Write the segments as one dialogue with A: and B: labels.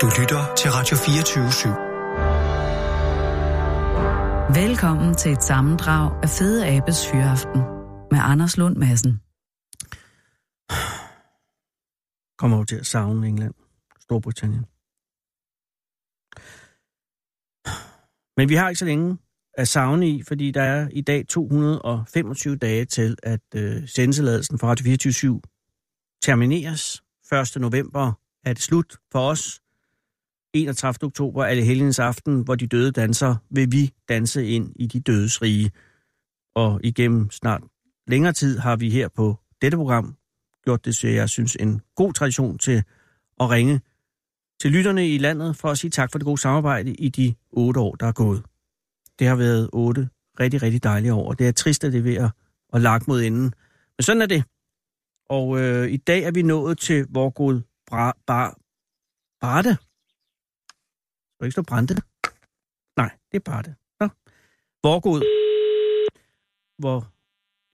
A: Du lytter til Radio 24
B: /7. Velkommen til et sammendrag af Fede Abes Fyraften med Anders Lund Madsen.
C: Kommer over til at savne England, Storbritannien. Men vi har ikke så længe at savne i, fordi der er i dag 225 dage til, at øh, sendetilladelsen for Radio 24 termineres. 1. november er det slut for os. 31. oktober alle helgens aften, hvor de døde danser, vil vi danse ind i de dødes rige. Og igennem snart længere tid har vi her på dette program gjort det, så jeg synes, en god tradition til at ringe til lytterne i landet for at sige tak for det gode samarbejde i de otte år, der er gået. Det har været otte rigtig, rigtig dejlige år, og det er trist, at det er ved at, at lagt mod enden. Men sådan er det. Og øh, i dag er vi nået til vor god bra, bar, Barde. Skal ikke stå Brande? Nej, det er Barde. Nå. Vorgod. Hvor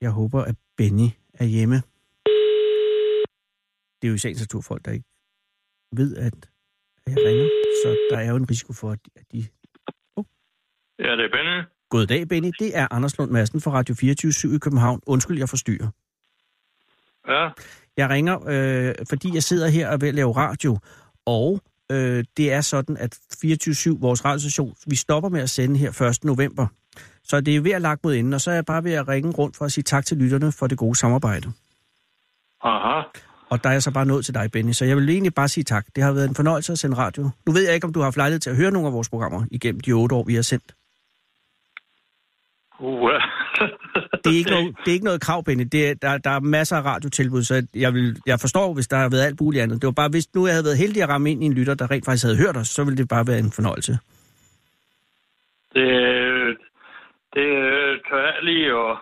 C: jeg håber, at Benny er hjemme. Det er jo i sagens natur folk, der ikke ved, at jeg ringer. Så der er jo en risiko for, at de...
D: Oh. Ja, det er Benny.
C: Goddag, Benny. Det er Anders Lund Madsen fra Radio 24 i København. Undskyld, jeg forstyrrer.
D: Ja.
C: Jeg ringer, øh, fordi jeg sidder her og vil lave radio, og øh, det er sådan, at 24-7, vores radiostation, vi stopper med at sende her 1. november. Så det er ved at lagt mod enden, og så er jeg bare ved at ringe rundt for at sige tak til lytterne for det gode samarbejde.
D: Aha.
C: Og der er jeg så bare nået til dig, Benny, så jeg vil egentlig bare sige tak. Det har været en fornøjelse at sende radio. Nu ved jeg ikke, om du har haft lejlighed til at høre nogle af vores programmer igennem de otte år, vi har sendt.
D: Uh.
C: Det, er ikke noget, det er ikke noget krav, Benny. Det er, der, der er masser af radiotilbud, så jeg, vil, jeg forstår, hvis der har været alt muligt andet. Det var bare, hvis nu jeg havde været heldig at ramme ind i en lytter, der rent faktisk havde hørt os, så ville det bare være en fornøjelse.
D: Det, det tør jeg lige at...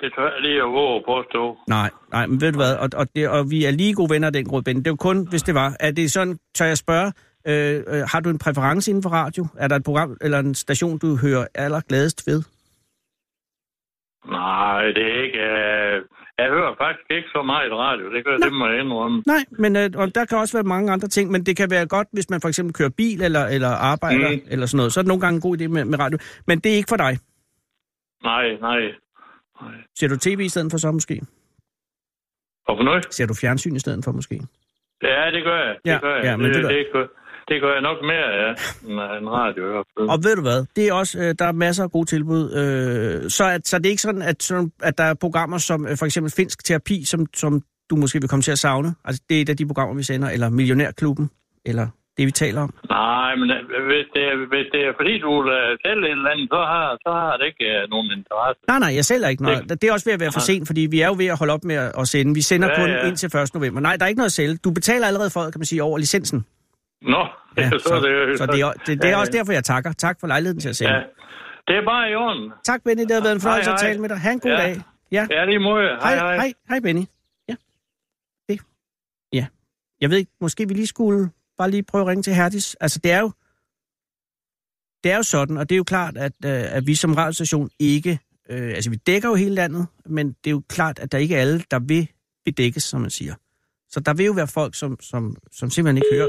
D: Det tør jeg lige at våge at påstå.
C: Nej, nej, men ved du hvad, og, og, det, og vi er lige gode venner af den grund, Benny. Det er jo kun, hvis det var. Er det sådan, tør jeg spørge, øh, øh, har du en præference inden for radio? Er der et program eller en station, du hører allergladest ved?
D: Nej, det er ikke... Øh, jeg hører faktisk ikke så meget radio. Det, gør, det må jeg indrømme.
C: Nej, men øh, og der kan også være mange andre ting, men det kan være godt, hvis man for eksempel kører bil eller, eller arbejder mm. eller sådan noget. Så er det nogle gange en god idé med, med radio. Men det er ikke for dig.
D: Nej, nej. nej.
C: Ser du tv i stedet for så måske?
D: Og for noget?
C: Ser du fjernsyn i stedet for måske?
D: Ja, det gør jeg. Det
C: Ja,
D: gør jeg.
C: ja, men
D: det,
C: det
D: det, gør, det gør jeg nok mere, ja, end en radio i hvert fald.
C: Og ved du hvad, det er også, øh, der er masser af gode tilbud. Øh, så, at, så det er ikke sådan, at, at der er programmer som øh, for eksempel finsk terapi, som, som du måske vil komme til at savne. Altså det er et af de programmer, vi sender, eller Millionærklubben, eller det, vi taler om.
D: Nej, men øh, hvis det, er, hvis det er fordi, du vil øh, sælge et eller andet, så har, så har det ikke øh, nogen interesse.
C: Nej, nej, jeg sælger ikke noget. Det er også ved at være for sent, fordi vi er jo ved at holde op med at at sende. Vi sender
D: Ja,
C: kun
D: ja.
C: indtil 1. november. Nej, der er ikke noget at sælge. Du betaler allerede for, kan man sige, over licensen.
D: Nå,
C: Ja,
D: så,
C: så,
D: det,
C: så det, er, det, det er også derfor, jeg takker. Tak for lejligheden til at sende.
D: Ja, det er bare i orden.
C: Tak, Benny. Det har været en fornøjelse
D: Hej,
C: at tale med dig. Ha' en god
D: Ja.
C: dag. Ja.
D: Ja, lige måde. Hej, hej.
C: hej, hej, Benny. Ja. Det. Ja. Jeg ved ikke, måske vi lige skulle bare lige prøve at ringe til Herdis. Altså, det er jo, det er jo sådan, og det er jo klart, at, øh, at vi som radiostation ikke, øh, altså vi dækker jo hele landet, men det er jo klart, at der ikke er alle, der vil bedækkes, som man siger. Så der vil jo være folk, som, som, som simpelthen ikke hører,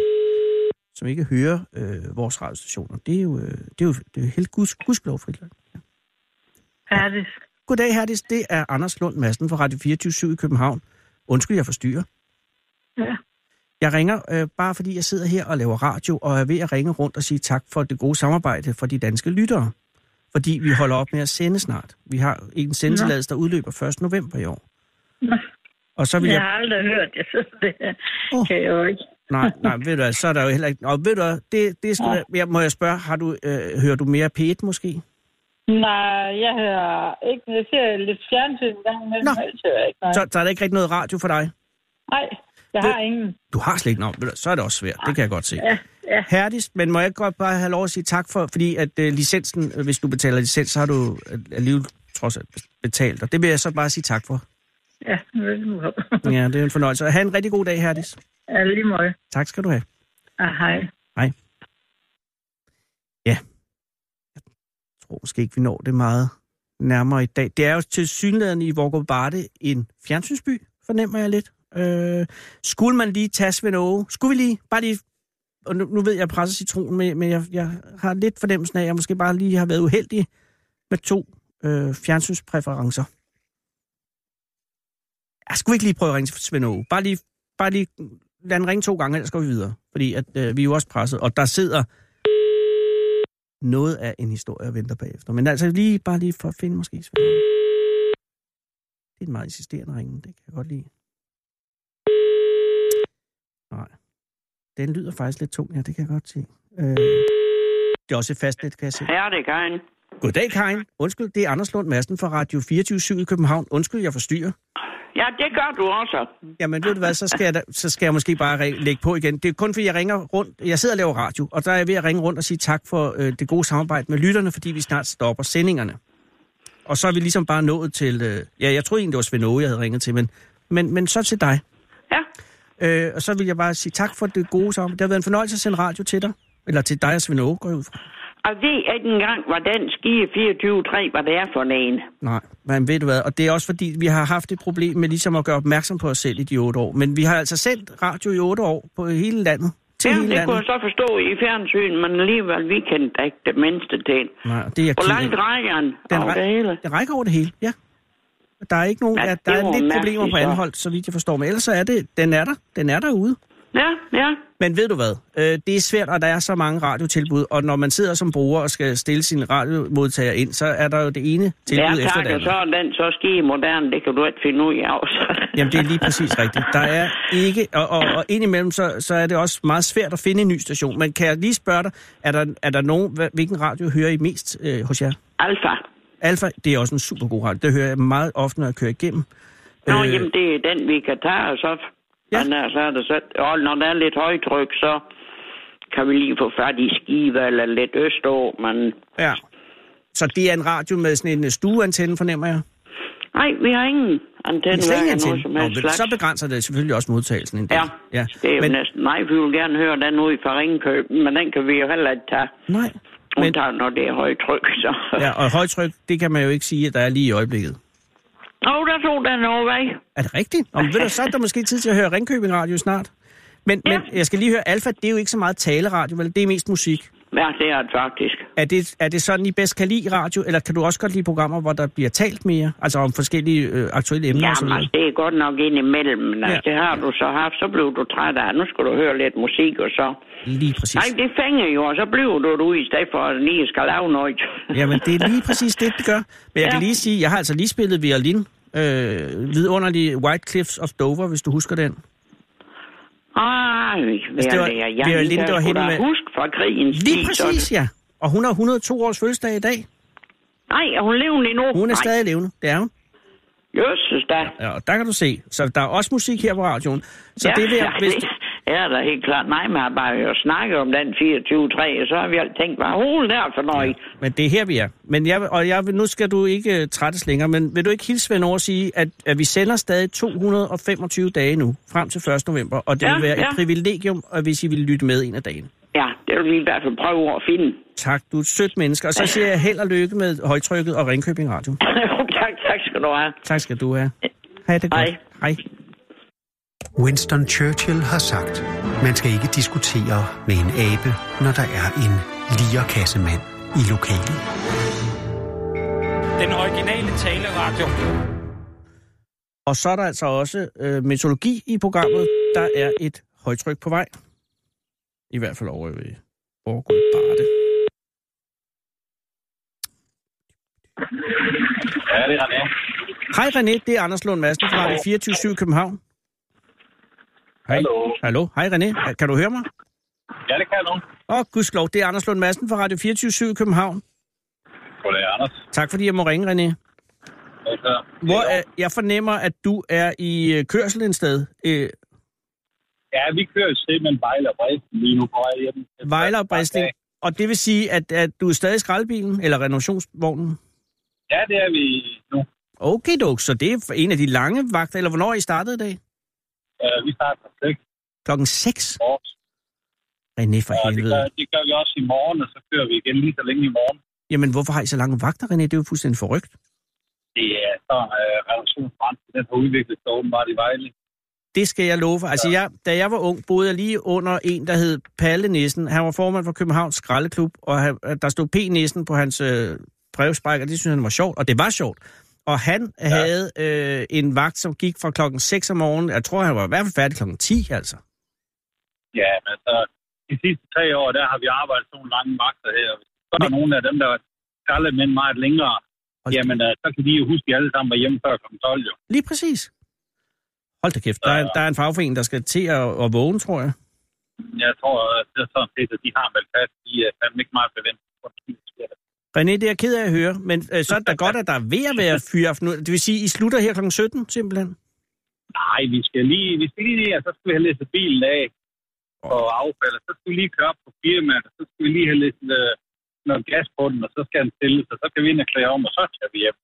C: som ikke hører øh, vores radiostationer. Det er jo, øh, det er jo, det er jo helt guds, gudskelov frit land.
E: Færdig.
C: Goddag, Herdis. Det er Anders Lund Madsen fra Radio 24 i København. Undskyld, jeg forstyrrer.
E: Ja.
C: Jeg ringer øh, bare fordi jeg sidder her og laver radio, og er ved at ringe rundt og sige tak for det gode samarbejde for de danske lyttere. Fordi vi holder op med at sende snart. Vi har en sendetilladelse, der udløber 1. november i år.
E: Nå.
C: Og så vil
E: Jeg
C: jeg...
E: har aldrig hørt det, så det
C: Åh.
E: kan jeg jo ikke.
C: Nej, nej, ved du hvad, så er der jo heller ikke... Og ved du hvad, det, det skal
E: Nej.
C: være... Jeg, må jeg spørge, har du, øh, hører du mere P1 måske?
E: Nej, jeg hører ikke. Jeg ser lidt fjernsyn en gang imellem, ellers hører jeg ikke noget.
C: Så, så er der ikke rigtig noget radio for dig?
E: Nej, jeg har ingen.
C: Du har slet ikke du, Så er det også svært. Det kan jeg godt se.
E: Ja, ja.
C: Herdigt, men må jeg godt bare have lov at sige tak for, fordi at uh, licensen, øh, hvis du betaler licens, så har du øh, alligevel trods alt betalt, og det vil jeg så bare sige tak for.
E: Ja, velkommen.
C: Ja, det er en fornøjelse. Ha' en rigtig god dag, Herdis.
E: Ja, lige måde.
C: Tak skal du have.
E: Ah, hej.
C: Hej. Ja. Jeg tror måske ikke, vi når det meget nærmere i dag. Det er jo til synligheden i Vorgård Barde en fjernsynsby, fornemmer jeg lidt. Øh, skulle man lige tage Svend? Skulle vi lige, bare lige og nu, nu ved jeg, at jeg presser citronen, men, men jeg, jeg har lidt fornemmelsen af, at jeg måske bare lige har været uheldig med to øh, fjernsynspræferencer. Jeg skulle ikke lige prøve at ringe til Svend Aage. Bare lige, bare lige lad den ringe to gange, ellers går vi videre. Fordi at, øh, vi er jo også presset, og der sidder noget af en historie og venter bagefter. Men altså lige, bare lige for at finde måske Aage. Det er en meget insisterende ringe, det kan jeg godt lide. Nej. Den lyder faktisk lidt tung, ja, det kan jeg godt se. Øh, det er også et fastnet, kan jeg se.
A: Ja, det er Karin.
C: Goddag, Karin. Undskyld, det er Anders Lund Madsen fra Radio 24 i København. Undskyld, jeg forstyrrer.
A: Ja, det gør du også.
C: Jamen, ved du hvad, så skal jeg, da, så skal jeg måske bare re- lægge på igen. Det er kun fordi, jeg ringer rundt. Jeg sidder og laver radio, og der er jeg ved at ringe rundt og sige tak for øh, det gode samarbejde med lytterne, fordi vi snart stopper sendingerne. Og så er vi ligesom bare nået til... Øh, ja, jeg troede egentlig, det var Svend jeg havde ringet til, men, men, men så til dig.
A: Ja.
C: Øh, og så vil jeg bare sige tak for det gode samarbejde. Det har været en fornøjelse at sende radio til dig. Eller til dig og Svend går jeg ud fra.
A: Og ved ikke engang, hvordan skige 24-3, hvad det er for en.
C: Nej, men ved du hvad, og det er også fordi, vi har haft et problem med ligesom at gøre opmærksom på os selv i de otte år. Men vi har altså sendt radio i otte år på hele landet. Til
A: Ja,
C: hele
A: det
C: landet.
A: kunne jeg så forstå i fjernsyn, men alligevel, vi kendte ikke det mindste til.
C: Nej, det er
A: Hvor langt rækker den
C: Den
A: over det hele?
C: Det rækker over det hele, ja. Der er ikke nogen,
A: Ja,
C: der er lidt problemer på anholdt, så vidt jeg forstår. Men ellers så er det, den er der. Den er derude.
A: Ja, ja.
C: Men ved du hvad? Øh, det er svært, og der er så mange radiotilbud, og når man sidder som bruger og skal stille sin radiomodtager ind, så er der jo det ene tilbud
A: Ja,
C: efter
A: tak,
C: det
A: og
C: andet.
A: så er den så skige moderne, det kan du ikke finde ud af. også.
C: Jamen, det er lige præcis rigtigt. Der er ikke, og, og, og indimellem, så, så er det også meget svært at finde en ny station. Men kan jeg lige spørge dig, er der, er der nogen, hvilken radio hører I mest øh, hos jer?
A: Alfa.
C: Alfa, det er også en super god radio. Det hører jeg meget ofte, når jeg kører igennem.
A: Nå,
C: Øh,
A: jamen, det er den, vi kan tage, og så...
C: Ja.
A: Så er det så, og når der er lidt højtryk, så kan vi lige få fat i Skive eller lidt østå, men...
C: Ja. Så det er en radio med sådan en stueantenne, fornemmer jeg?
A: Nej, vi har ingen antenne,
C: Slet
A: hverken
C: antenne.
A: som
C: Nå,
A: slags.
C: så begrænser det selvfølgelig også modtagelsen en del.
A: Ja,
C: ja.
A: det er
C: Men,
A: næsten... Nej, vi vil gerne høre den ud fra Ringkøb, men den kan vi jo heller ikke tage.
C: nej. Men,
A: Undtagen, når det er højtryk, så...
C: ja, og højtryk, det kan man jo ikke sige, at der er lige i øjeblikket.
A: Oh, der tog den over vej.
C: Er det rigtigt? Om, ved du, så er der måske tid til at høre Ringkøbing Radio snart. Men,
A: Ja.
C: men jeg skal lige høre, Alfa, det er jo ikke så meget taleradio, vel? Det er mest musik.
A: Ja, det er det faktisk.
C: Er det, er det sådan, I bedst kan lide radio, eller kan du også godt lide programmer, hvor der bliver talt mere? Altså om forskellige øh, aktuelle emner
A: Jamen, altså, det er godt nok ind imellem, men altså,
C: Ja.
A: det har du så haft, så blev du træt af. Nu skal du høre lidt musik, og så...
C: Lige præcis.
A: Nej, det fænger jo, og så bliver du derude, i stedet for at lige skal lave noget.
C: Jamen, det er lige præcis det, det gør. Men jeg
A: Ja.
C: kan lige sige, jeg har altså lige spillet violin. Øh, vidunderlig White Cliffs of Dover, hvis du husker den.
A: Ej,
C: Altså, det var-
A: jeg,
C: det var
A: jeg,
C: det var
A: skulle
C: hende
A: da
C: med-
A: huske fra krigens
C: Lige præcis, ja. Og hun har 102 års fødselsdag i dag.
A: Nej, er hun levende endnu?
C: Hun er
A: Nej,
C: stadig levende, det er hun.
A: Jøsses da.
C: Ja, og der kan du se. Så der er også musik her på radioen. Så det vil jeg,
A: ja,
C: hvis du,
A: er da helt klart. Nej, man har bare jo snakket om den 24-3, og så har vi alt tænkt, hvad hul der for noget?
C: Men det er her, vi er. Men jeg, og jeg, nu skal du ikke uh, trættes længere, men vil du ikke hilse, over at sige, at, at vi sender stadig 225 dage nu, frem til 1. november, og det
A: Ja,
C: vil være
A: ja.
C: et privilegium, og hvis I vil lytte med en af dagene.
A: Ja, det vil vi i hvert fald prøve at finde.
C: Tak, du er et sødt menneske. Og så siger jeg held og lykke med højtrykket og Ringkøbing Radio.
A: tak, tak skal du have.
C: Tak skal du have. Ha' det godt.
A: Hej.
C: Hej.
F: Winston Churchill har sagt, man skal ikke diskutere med en abe, når der er en lierkassemand i lokalet.
G: Den originale taleradio.
C: Og så er der altså også øh, meteorologi i programmet. Der er et højtryk på vej. I hvert fald over ved Borgård Barde.
D: Ja, det er det.
C: Hej René, det er Anders Lund Madsen fra Radio 24 i København. Hej.
D: Hallo.
C: Hallo. Hej René. Kan du høre mig?
D: Ja, det kan jeg nu.
C: Åh, oh, gudskelov, det er Anders Lund Madsen fra Radio 24 i København.
D: Goddag, Anders.
C: Tak fordi jeg må ringe, René.
D: Altså,
C: Hvor er, jeg fornemmer, at du er i øh, kørsel en sted. Øh,
D: Ja, vi kører simpelthen Vejle og Bristen lige nu på vej hjem.
C: Vejle og Bristing. Og det vil sige, at, at du er stadig i skraldbilen, eller renovationsvognen?
D: Ja, det er vi nu.
C: Okay, dog. Så det er en af de lange vagter, eller hvornår er I startet i dag?
D: Uh, vi starter på 6
C: Klokken 6.
D: år.
C: René, for
D: det
C: helvede.
D: gør, det gør vi også i morgen, og så kører vi igen lige så længe i morgen.
C: Jamen, hvorfor har I så lange vagter, René? Det er jo fuldstændig forrygt.
D: Det er så uh, relationsbrand, den har udviklet sig åbenbart i Vejle.
C: det skal jeg love for. Altså, jeg, da jeg var ung, boede jeg lige under en, der hed Palle Nissen. Han var formand for Københavns Skraldeklub, og han, der stod P. Nissen på hans øh, brevspræk, og det synes han var sjovt, og det var sjovt. Og han ja. havde øh, en vagt, som gik fra klokken 6 om morgenen. Jeg tror, han var i hvert fald færdig klokken 10, altså.
H: Ja, men altså, de sidste tre år, der har vi arbejdet sådan lange vagter her. Så er der
C: Men-
H: nogle af dem, der skaldet med meget længere.
C: Hold
H: Jamen, øh, så kan de jo huske, at de alle sammen var hjemme før kl. 12, jo.
C: Lige præcis. Hold da kæft, der er, der er en fagforening, der skal til at, at vågne, tror jeg.
H: Jeg tror, at det er sådan set, at de har meldt fast. De er fandme ikke meget forventet.
C: René, det er jeg ked af at høre, men øh, så er det da godt, at der er ved at være fyraften. nu. Det vil sige, I slutter her kl. 17, simpelthen?
H: Nej, vi skal lige, vi skal lige ned, og så skal vi have læst bilen af og affald, og så skal vi lige køre op på firmaet, og så skal vi lige have lidt øh, noget gas på den, og så skal den stilles, og så kan vi ind og klæde om, og så tager vi hjem.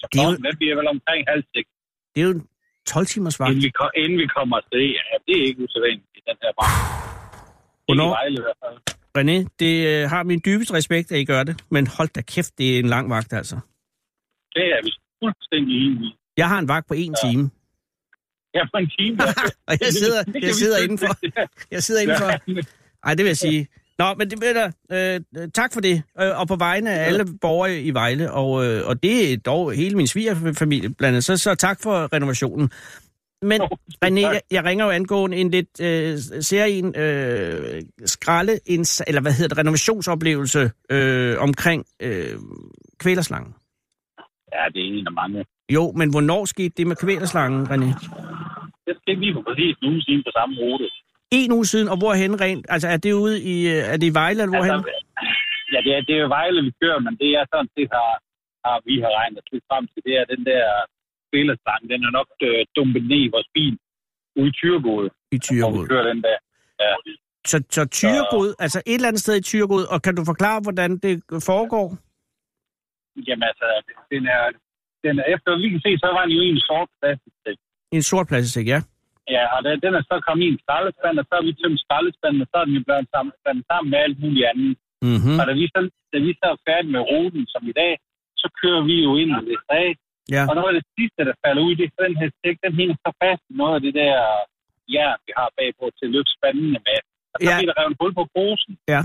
H: Så
C: Det er jo-
H: den bliver vel omkring halv seks,
C: Det er jo en 12 timers vagt.
H: inden vi, inden vi kommer afsted. Ja, det er ikke usædvanligt i den her branche.
C: Hvornår?
H: i Vejle i hvert fald.
C: René, det øh, har min dybeste respekt, at I gør det, men hold da kæft, det er en lang vagt, altså.
H: Det er vi fuldstændig enige.
C: Jeg har en vagt på en ja. time,
H: Ja, på en time.
C: og jeg sidder,
H: Det
C: jeg sidder indenfor. Jeg sidder indenfor. Ej, det vil jeg sige. Nå, men det ved der, øh, tak for det. Øh, og på vegne af alle borgere i Vejle, og, øh, og det er dog hele min svigerfamilie blandt andet, så, så tak for renovationen. Men René, jeg, jeg ringer jo angående en lidt øh, serien øh, skralde, eller hvad hedder det, renovationsoplevelse øh, omkring øh, kvælerslangen.
H: Ja, det er en af mange.
C: Jo, men hvornår skete det med kvælerslangen, René?
H: Det ikke lige på præcis en uge siden på samme rute.
C: En uge siden, og hvorhen rent? Altså, er det ude i, øh, er det i Vejle, eller hvorhen?
H: Altså, ja, det er, det er jo Vejle, vi kører, men det er sådan, det har, har vi har regnet lidt frem til. Det er den der spillerslang, den er nok øh, dumpet ned i vores bil ude i Tyregod,
C: I
H: hvor vi kører den der. Ja.
C: Så, så Tyregod, altså et eller andet sted i Tyregod, og kan du forklare, hvordan det foregår?
H: Jamen altså, den er, den er, efter vi kan se, så var den jo en sort plastik.
C: En sort plastik, ja.
H: Ja, og den, den er så kommet i en skraldespand, og så har vi tømt skraldespanden, og så er den jo blevet sammen, sammen med alt muligt andet.
C: Mm-hmm.
H: Og da vi, så, da vi så er færdige med ruten, som i dag, så kører vi jo ind i det af.
C: Ja.
H: Og noget af det sidste, der falder ud, det er den her stik, den hænger så fast i noget af det der jern, vi har bagpå til at løbe spandene med. Og så
C: Ja.
H: bliver der revet hul på posen,
C: Ja.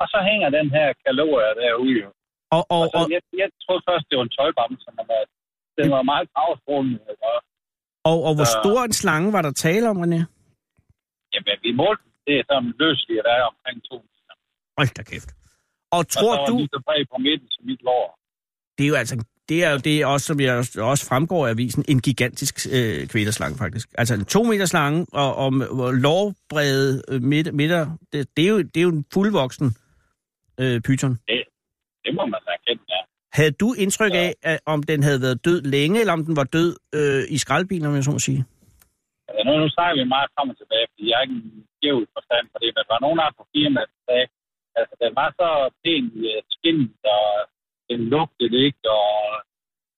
H: og så hænger den her kalorier derude.
C: Og, og,
H: Og så,
C: og,
H: jeg, jeg troede først, det var en tøjbamse, men øh, den var meget farvestrålende. Og,
C: og, og hvor
H: så-
C: stor en slange var der tale om, René?
H: jamen, vi målte, det er sådan løsligt, der er omkring to meter.
C: Hold da kæft. Og
H: Og så
C: tror
H: var
C: du,
H: bred på midten som mit lår.
C: det er jo altså, det er jo det, er også, som jeg også- fremgår af avisen, en gigantisk øh, kvælerslange faktisk. Altså en to meter slange, og, og, og lårbrede øh, midt, midter, det, det, er jo, det er jo en fuldvoksen øh, python.
H: Det må man erkende, ja.
C: Havde du indtryk af, at, om den havde været død længe, eller om den var død øh, i skraldbilen, om jeg så må sige?
H: Altså, nu, nu snakker vi meget frem og tilbage, fordi jeg er ikke en skæv forstand på det, men der var nogen af på firmaet, der sagde, altså, den var så pæn i øh, skinnet, og den lugtede ikke, og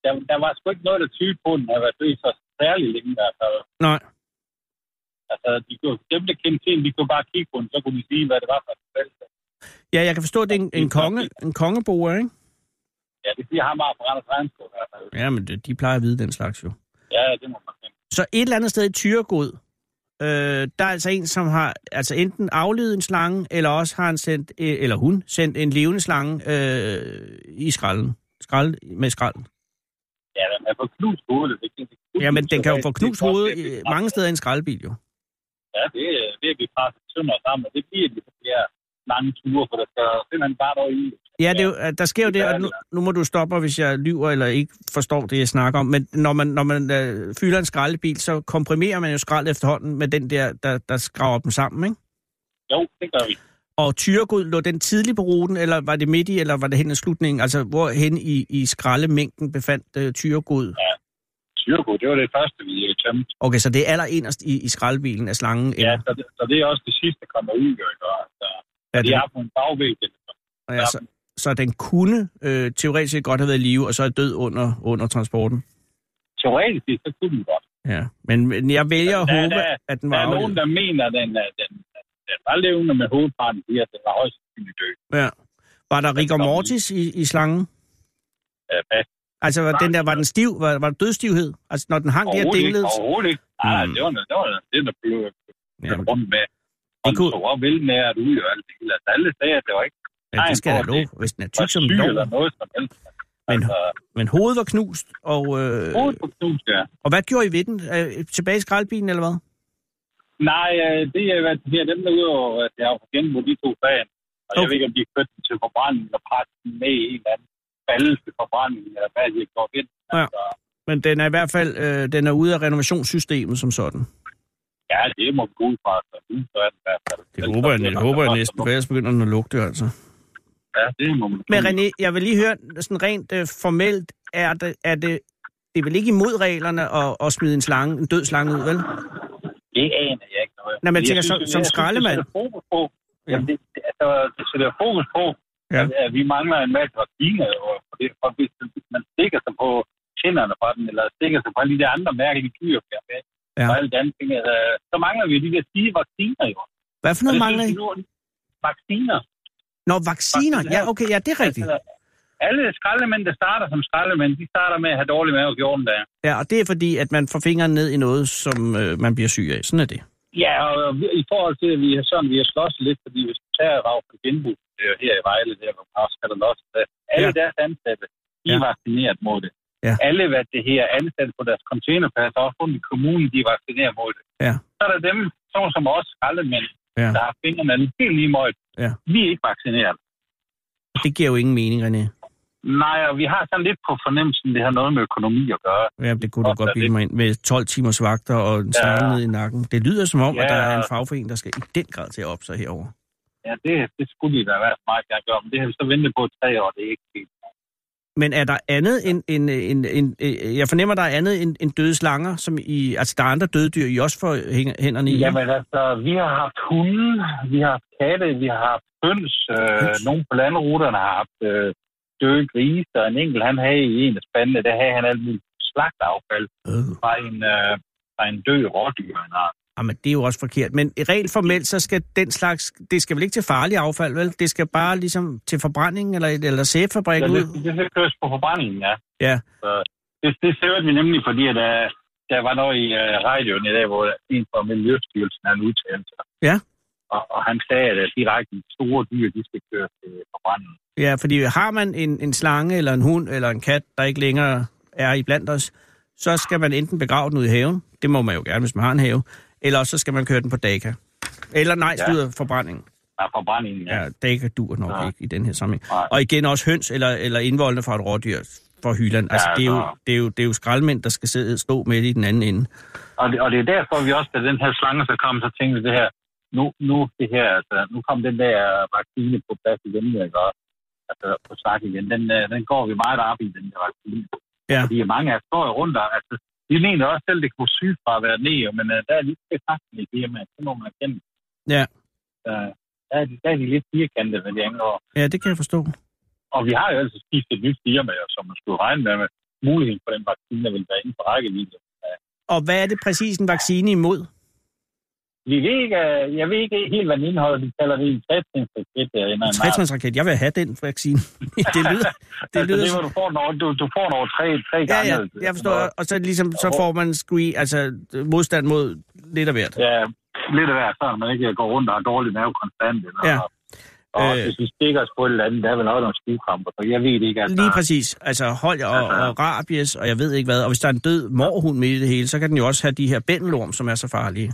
H: der, der var sgu ikke noget, der tyde på, at den havde været død så særlig længe i hvert fald.
C: Nej.
H: Altså, de kunne, dem, der kendte til de kunne bare kigge på den, så kunne de sige, hvad det var for et felt.
C: Ja, jeg kan forstå, at det er en, en, konge, en kongeboer, ikke?
H: Ja, det siger han bare på Randers Regnskov i hvert fald.
C: Ja, men de plejer at vide den slags jo.
H: Ja, det må man kende.
C: Så et eller andet sted i Tyregod, øh, der er altså en, som har altså enten aflevet en slange, eller også har han sendt, øh, eller hun sendt en levende slange øh, i skralden. Skrald, med skralden.
H: Ja, den er på knust hovedet. Det, det, det,
C: Ja, men den kan jo få
H: det-
C: knust
H: det-
C: hoved
H: det-
C: øh, mange steder i en skraldbil jo.
H: Ja, det, er- det er vi presset sønder sammen, og det bliver de her lange ture, for der skal simpelthen bare i.
C: Ja, det jo, der sker jo det, og nu, nu må du stoppe hvis jeg lyver eller ikke forstår det, jeg snakker om. Men når man, når man øh, fylder en skraldebil, så komprimerer man jo skrald efterhånden med den der, der, der skraver dem sammen, ikke?
H: Jo, det gør vi.
C: Og Tyregod, lå den tidligt på ruten, eller var det midt i, eller var det hen i slutningen? Altså, hvor hen i, i skraldemængden befandt uh, Tyregod?
H: Tyrko, det var det første, vi øh, tømte.
C: Okay, så det er allerinderst i, i skraldebilen af slangen?
H: Ja, så det, så det er også det sidste, der kommer ud, jo, ikke? Og, De
C: det,
H: er på en bagvæg. det-
C: ja, så, så den kunne øh, teoretisk set godt have været i live, og så er død under, under transporten?
H: Teoretisk, set, så kunne den godt.
C: Ja, men, men jeg vælger at
H: Der-
C: håbe,
H: der-
C: at den
H: Der
C: var
H: er nogen, der mener, at den, den, den var levende med hovedparten, fordi at den var højst sandsynligt død.
C: Ja. Var der rigor mortis i, i slangen?
H: Ja.
C: Altså, var, den der, var den stiv? Var, var der dødstivhed? Altså, når den hang der dinglede?
H: overhovedet ikke. Nej,
C: Mm.
H: det var det, var det, der blev
C: Ja,
H: ja, rundt med.
C: Det
H: Og
C: kunne-
H: det var velnæret ud og alt det hele. Altså, alle sagde, at det var ikke
C: ja, det skal
H: hvor
C: love,
H: det
C: hvis den er
H: var
C: tyk som lov.
H: eller noget som helst.
C: Men-
H: Altså,
C: Men hovedet var knust, og, øh,
H: hovedet på knus, ja.
C: og hvad gjorde I ved den? Øh, tilbage i skraldbilen, eller hvad?
H: Nej, øh, det er hvad det er dem derude, og at jeg har fået genbrug de to fag. Og okay. jeg ved ikke, om de har kørt den til forbrænding og presset med i en eller anden balle til forbrænding, eller hvad de har gjort ind.
C: Ja.
H: Altså,
C: Men den er i hvert fald øh, den er ude af renovationssystemet som sådan.
H: Ja, det må vi gå ud fra. Så, nu, så er det i hvert fald.
C: Det håber jeg, jeg håber jeg næsten, for ellers begynder den at lugte, altså.
H: Ja, det må man.
C: Men René, jeg vil lige høre, sådan rent øh, formelt, er det, er det, det er vel ikke imod reglerne at, at smide en, slange, en død slange ud, vel?
H: Det aner jeg ikke noget.
C: Nej, men jeg tænker,
H: synes,
C: som-
H: det-
C: som skraldemand.
H: Det sætter fokus på.
C: Ja.
H: Ja. Det, altså, det sætter fokus på,
C: Ja.
H: at, at, vi mangler en masse vacciner. Og, og, det, og hvis man stikker sig på tænderne fra den, eller stikker sig på alle de der andre mærkelige dyr,
C: Ja.
H: og alle de andre ting, altså, så mangler vi de der sige vacciner jo.
C: Hvad for
H: Og
C: noget
H: det
C: mangler I?
H: Vacciner.
C: Nå, vacciner. Ja, okay, ja, det er rigtigt.
H: Altså, alle skraldemænd, der starter som skraldemænd, de starter med at have dårlig mave 14 dage.
C: Ja, og det er fordi, at man får fingeren ned i noget, som øh, man bliver syg af. Sådan er det.
H: Ja, og i forhold til, at vi har sådan, vi har slås lidt, fordi hvis du tager rav for genbrug øh, her i Vejle, der hvor Mars kan der også, alle
C: Ja.
H: ja. deres ansatte, de
C: Ja.
H: er vaccineret mod det.
C: Ja.
H: Alle, hvad det her ansatte på deres containerplads, også rundt i kommunen, de er vaccineret mod det.
C: Ja.
H: Så er der dem, sådan som os, skraldemænd,
C: Ja.
H: der har fingrene helt lige møjt.
C: Ja.
H: Vi er ikke vaccineret.
C: Det giver jo ingen mening, René.
H: Nej, og vi har sådan lidt på fornemmelsen, det har noget med økonomi at gøre.
C: Ja, det kunne du
H: Godt, det.
C: mig ind. Med 12 timers vagter og en
H: Ja.
C: ned i nakken. Det lyder som om, at
H: Ja.
C: der er en fagforening, der skal i den grad til at op sig herover.
H: Ja, det, det skulle de da være meget gerne gøre, men det har vi så ventet på tre år, det er ikke helt.
C: Men er der andet end, end, end, end, end jeg fornemmer, der er andet end, end døde slanger, som I, altså der er andre døde dyr, I også får hænderne i?
H: Jamen altså, vi har haft hunde, vi har haft katte, vi har haft høns. Øh, nogle på landruterne har haft øh, døde grise, og en enkelt, han havde i en af spandene, der havde han alt muligt slagtaffald
C: Øh.
H: fra en, øh, fra en død rådyr. han har.
C: Jamen, det er jo også forkert. Men rent formelt, så skal den slags... Det skal vel ikke til farlig affald, vel? Det skal bare ligesom til forbrænding eller, eller sæbefabrik
H: Ja,
C: ud?
H: det, det skal køres på forbrændingen, ja.
C: Ja.
H: Så det, det ser vi nemlig, fordi at, øh, der var noget i øh, radioen i dag, hvor en fra Miljøstyrelsen han udtalte sig.
C: Ja.
H: Og, og han sagde, at direkte de store dyr, de skal køres til forbrændingen.
C: Ja, fordi har man en, en slange eller en hund eller en kat, der ikke længere er i blandt os, så skal man enten begrave den ud i haven. Det må man jo gerne, hvis man har en have. Eller så skal man køre den på Daka. Eller nej,
H: Ja.
C: slutter forbrændingen.
H: Ja, forbrændingen, ja.
C: Ja, Daka dur nok
H: Ja.
C: ikke i den her sammenhæng.
H: Nej.
C: Og igen også høns eller, eller indvoldene fra et rådyr fra Hyland. Altså,
H: Ja,
C: det, er jo,
H: altså-
C: det, er jo, det er jo skraldmænd, der skal sidde, stå med i den anden ende.
H: Og det, og det er derfor, vi også, da den her slange så kom, så tænkte vi det her, nu, nu det her, altså, nu kom den der vaccine på plads igen, ikke? Og, altså på snak igen, den, øh, den går vi meget op i, den der vaccine.
C: Ja.
H: Fordi mange af står rundt og, altså, vi mener også selv, det kunne syge fra at være ned, men uh, der er lidt betragtning i firmaet, det må man erkende.
C: Ja.
H: Uh, der, er de, der er de lidt firkantede, hvad de angår.
C: Ja, det kan jeg forstå.
H: Og vi har jo altså skiftet et nyt firma, som man skulle regne med, med muligheden for den vaccine, der vil være inden for rækkevidde.
C: Og hvad er det præcis en vaccine imod?
H: Vi ved ikke, øh, jeg ved ikke helt, hvad den indeholder. De kalder det en trætrinsraket.
C: En trætrinsraket. Jeg vil have den vaccine. det lyder... Det
H: altså,
C: lyder
H: det, hvor du får, når, du, du får når tre, tre
C: ja,
H: gange.
C: ja, jeg forstår. Og så, ligesom, så får man screen, altså modstand mod lidt af hvert.
H: Ja, lidt af hvert, så man ikke går rundt og har dårlig mave konstant. Eller,
C: Ja.
H: Og
C: Øh.
H: hvis vi stikker os på et eller andet, der er vel også nogle stivkramper, så jeg ved det ikke. Altså,
C: Lige præcis. Altså hold og,
H: Altså-
C: og rabies, og jeg ved ikke hvad. Og hvis der er en død morhund med i det hele, så kan den jo også have de her bændelorm, som er så farlige.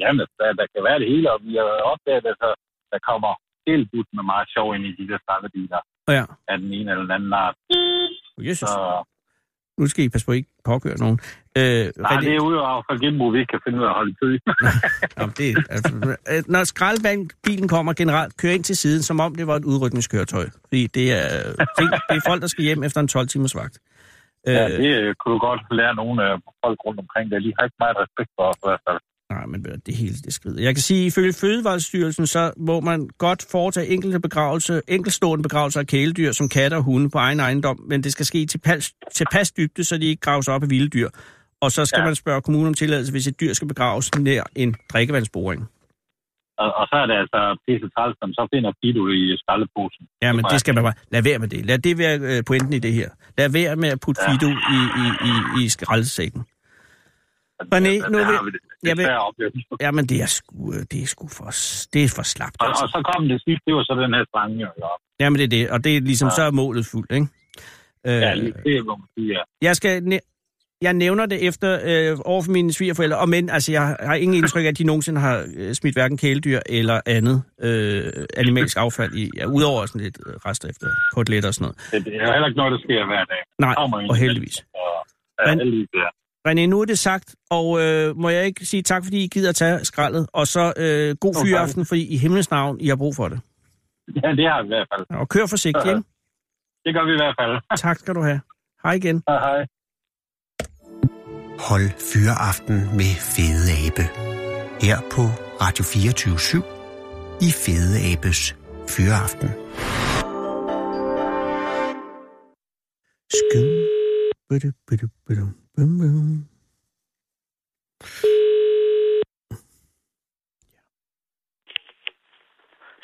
H: Jamen, der, der kan være det hele, og vi har opdaget, at der, der kommer helt bud med meget sjov ind i de der stakkebiler
C: Ja.
H: af den ene eller den anden art.
C: Jesus.
H: Så,
C: Nu skal I passe på, at I ikke påkøre nogen. Øh,
H: nej,
C: René-
H: det er ude af for genbrug, vi ikke kan finde ud af at holde kø.
C: Jamen, det, altså, øh, når skraldbilen kommer generelt, kører ind til siden, som om det var et udrykningskøretøj. Fordi det er, det er folk, der skal hjem efter en 12 timers vagt.
H: ja,
C: Øh,
H: det øh, kunne du godt lære nogle af folk rundt omkring, der lige har ikke meget respekt for os i hvert fald.
C: Nej, men det hele det skrider. Jeg kan sige, at ifølge Fødevarestyrelsen, så må man godt foretage enkelte begravelse, enkeltstående begravelser af kæledyr som katter og hunde på egen ejendom, men det skal ske til pas, til pas dybde, så de ikke graves op af vilde dyr. Og så skal ja. Man spørge kommunen om tilladelse, hvis et dyr skal begraves nær en drikkevandsboring.
H: Og, og så er det altså pisse træls, som så finder Fido i skraldeposen.
C: Ja, men det skal man bare... Lad være med det. Lad det være øh, pointen i det her. Lad være med at putte
H: Ja.
C: Fido i, i, i, i skraldesækken. René, nu vil-
H: har vi det.
C: jeg vil-. Jamen, det er sgu, øh, det er sgu for, det er for slapt,
H: Og,
C: altså.
H: og så kom det sidste, det var så den her slange, jo. Ja,
C: Jamen, det er det, og det er ligesom,
H: Ja.
C: så er målet fuldt, ikke?
H: ja
C: Øh,
H: lige det, må man sige, ja.
C: jeg skal... Jeg nævner det efter øh, over for mine svigerforældre, og men altså, jeg har ingen indtryk af, at de nogensinde har øh, smidt hverken kæledyr eller andet øh, animalsk affald i, ja, udover sådan lidt rester efter koteletter og sådan noget.
H: Det, er heller ikke noget, der sker hver dag.
C: Nej, og heldigvis.
H: Og, ja,
C: Men-
H: heldigvis, ja.
C: René, nu er det sagt, og øh, må jeg ikke sige tak, fordi I gider at tage skraldet, og så øh, god
H: Okay.
C: fyraften, fordi i himlens navn, I har brug for det.
H: ja, det har vi i hvert fald.
C: Og kør forsigtigt, ikke?
H: Det gør vi i hvert fald.
C: Tak skal du have. Hej igen.
H: Hej, hej.
F: Hold fyreaften med Fede Abe. Her på Radio 24 i Fede Abes Fyreaften.
C: Budu, bum, bum.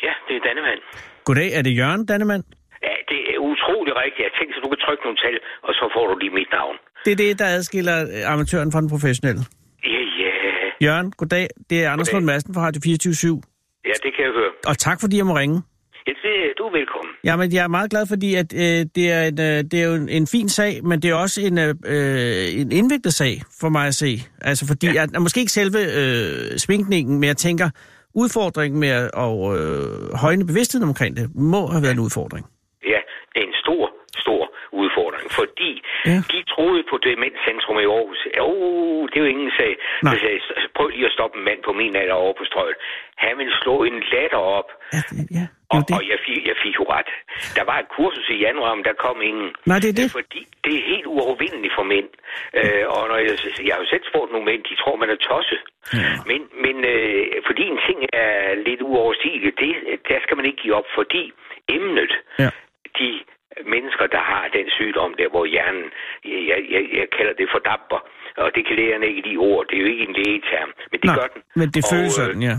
I: Ja, det er Dannemand.
C: Goddag, er det Jørgen Dannemann?
I: Ja, det er utrolig rigtigt. Jeg tænkte, at du kan trykke nogle tal, og så får du lige mit navn.
C: Det er det, der adskiller øh, amatøren fra den professionelle.
I: Ja, ja.
C: Jørgen, goddag. Det er Anders
I: Goddag.
C: Lund Madsen fra Radio 24
I: Ja, det kan jeg høre.
C: Og tak, fordi jeg må ringe.
I: Ja, det, du er velkommen.
C: Jamen, jeg er meget glad, fordi at, øh, det, er en, øh, det er jo en, en fin sag, men det er også en, øh, øh, en indviklet sag for mig at se. Altså, fordi ja. at, måske ikke selve øh, sminkningen, men jeg tænker, udfordringen med at og, øh, højne bevidstheden omkring det, må have været en udfordring.
I: Ja, det er en stor, stor udfordring, fordi
C: Ja.
I: de troede på Demenscentrum i Aarhus. Jo, det er jo ingen sag. Jeg sagde, "S- prøv lige at stoppe en mand på min alder over på strøget. Han ville slå en latter op,
C: Ja, ja,
I: og,
C: det.
I: og jeg, fik, jeg fik jo ret. Der var et kursus i januar, men der kom ingen.
C: Nej, det er det.
I: Fordi det er helt uovervindeligt for mænd. Øh, og når jeg, jeg har jo selv spurgt nogle mænd, de tror, man er tosset.
C: Ja.
I: Men, men øh, fordi en ting er lidt uoverstigeligt, det, der skal man ikke give op, fordi emnet,
C: Ja.
I: de mennesker, der har den sygdom der, hvor hjernen, jeg, jeg, jeg kalder det fordamper, og det kan lægerne ikke lide ord, det er jo ikke en lægeterm, men det
C: Nej,
I: gør den.
C: men det
I: Og,
C: føles
I: øh,
C: sådan, ja.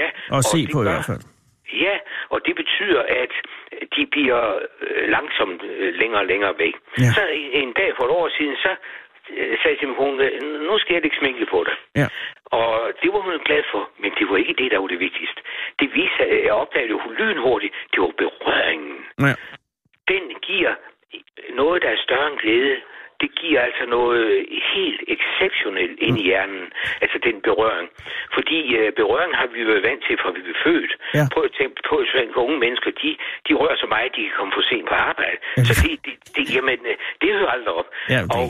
I: Ja,
C: Og se
I: det
C: på i
I: gør-
C: hvert fald.
I: Ja, og det betyder, at de bliver øh, langsomt øh, længere og længere væk.
C: Ja.
I: Så en, dag for et år siden, så sagde til min kone, "Øh, nu skal jeg lægge sminke på det.
C: Ja.
I: Og det var hun glad for, men det var ikke det, der var det vigtigste. Det viste jeg opdagede jo lynhurtigt, det var berøringen.
C: Ja.
I: Den giver noget, der er større end glæde. Det giver altså noget helt exceptionelt ind i hjernen, altså den berøring. Fordi øh, berøring har vi været vant til, fra vi blev født.
C: Ja.
I: Prøv at tænke på, at unge mennesker, de, de rører så meget, de kan komme for sent på arbejde.
C: Ja.
I: Så det, det, det, jamen, øh, det hører aldrig op.
C: Ja, det er
I: Og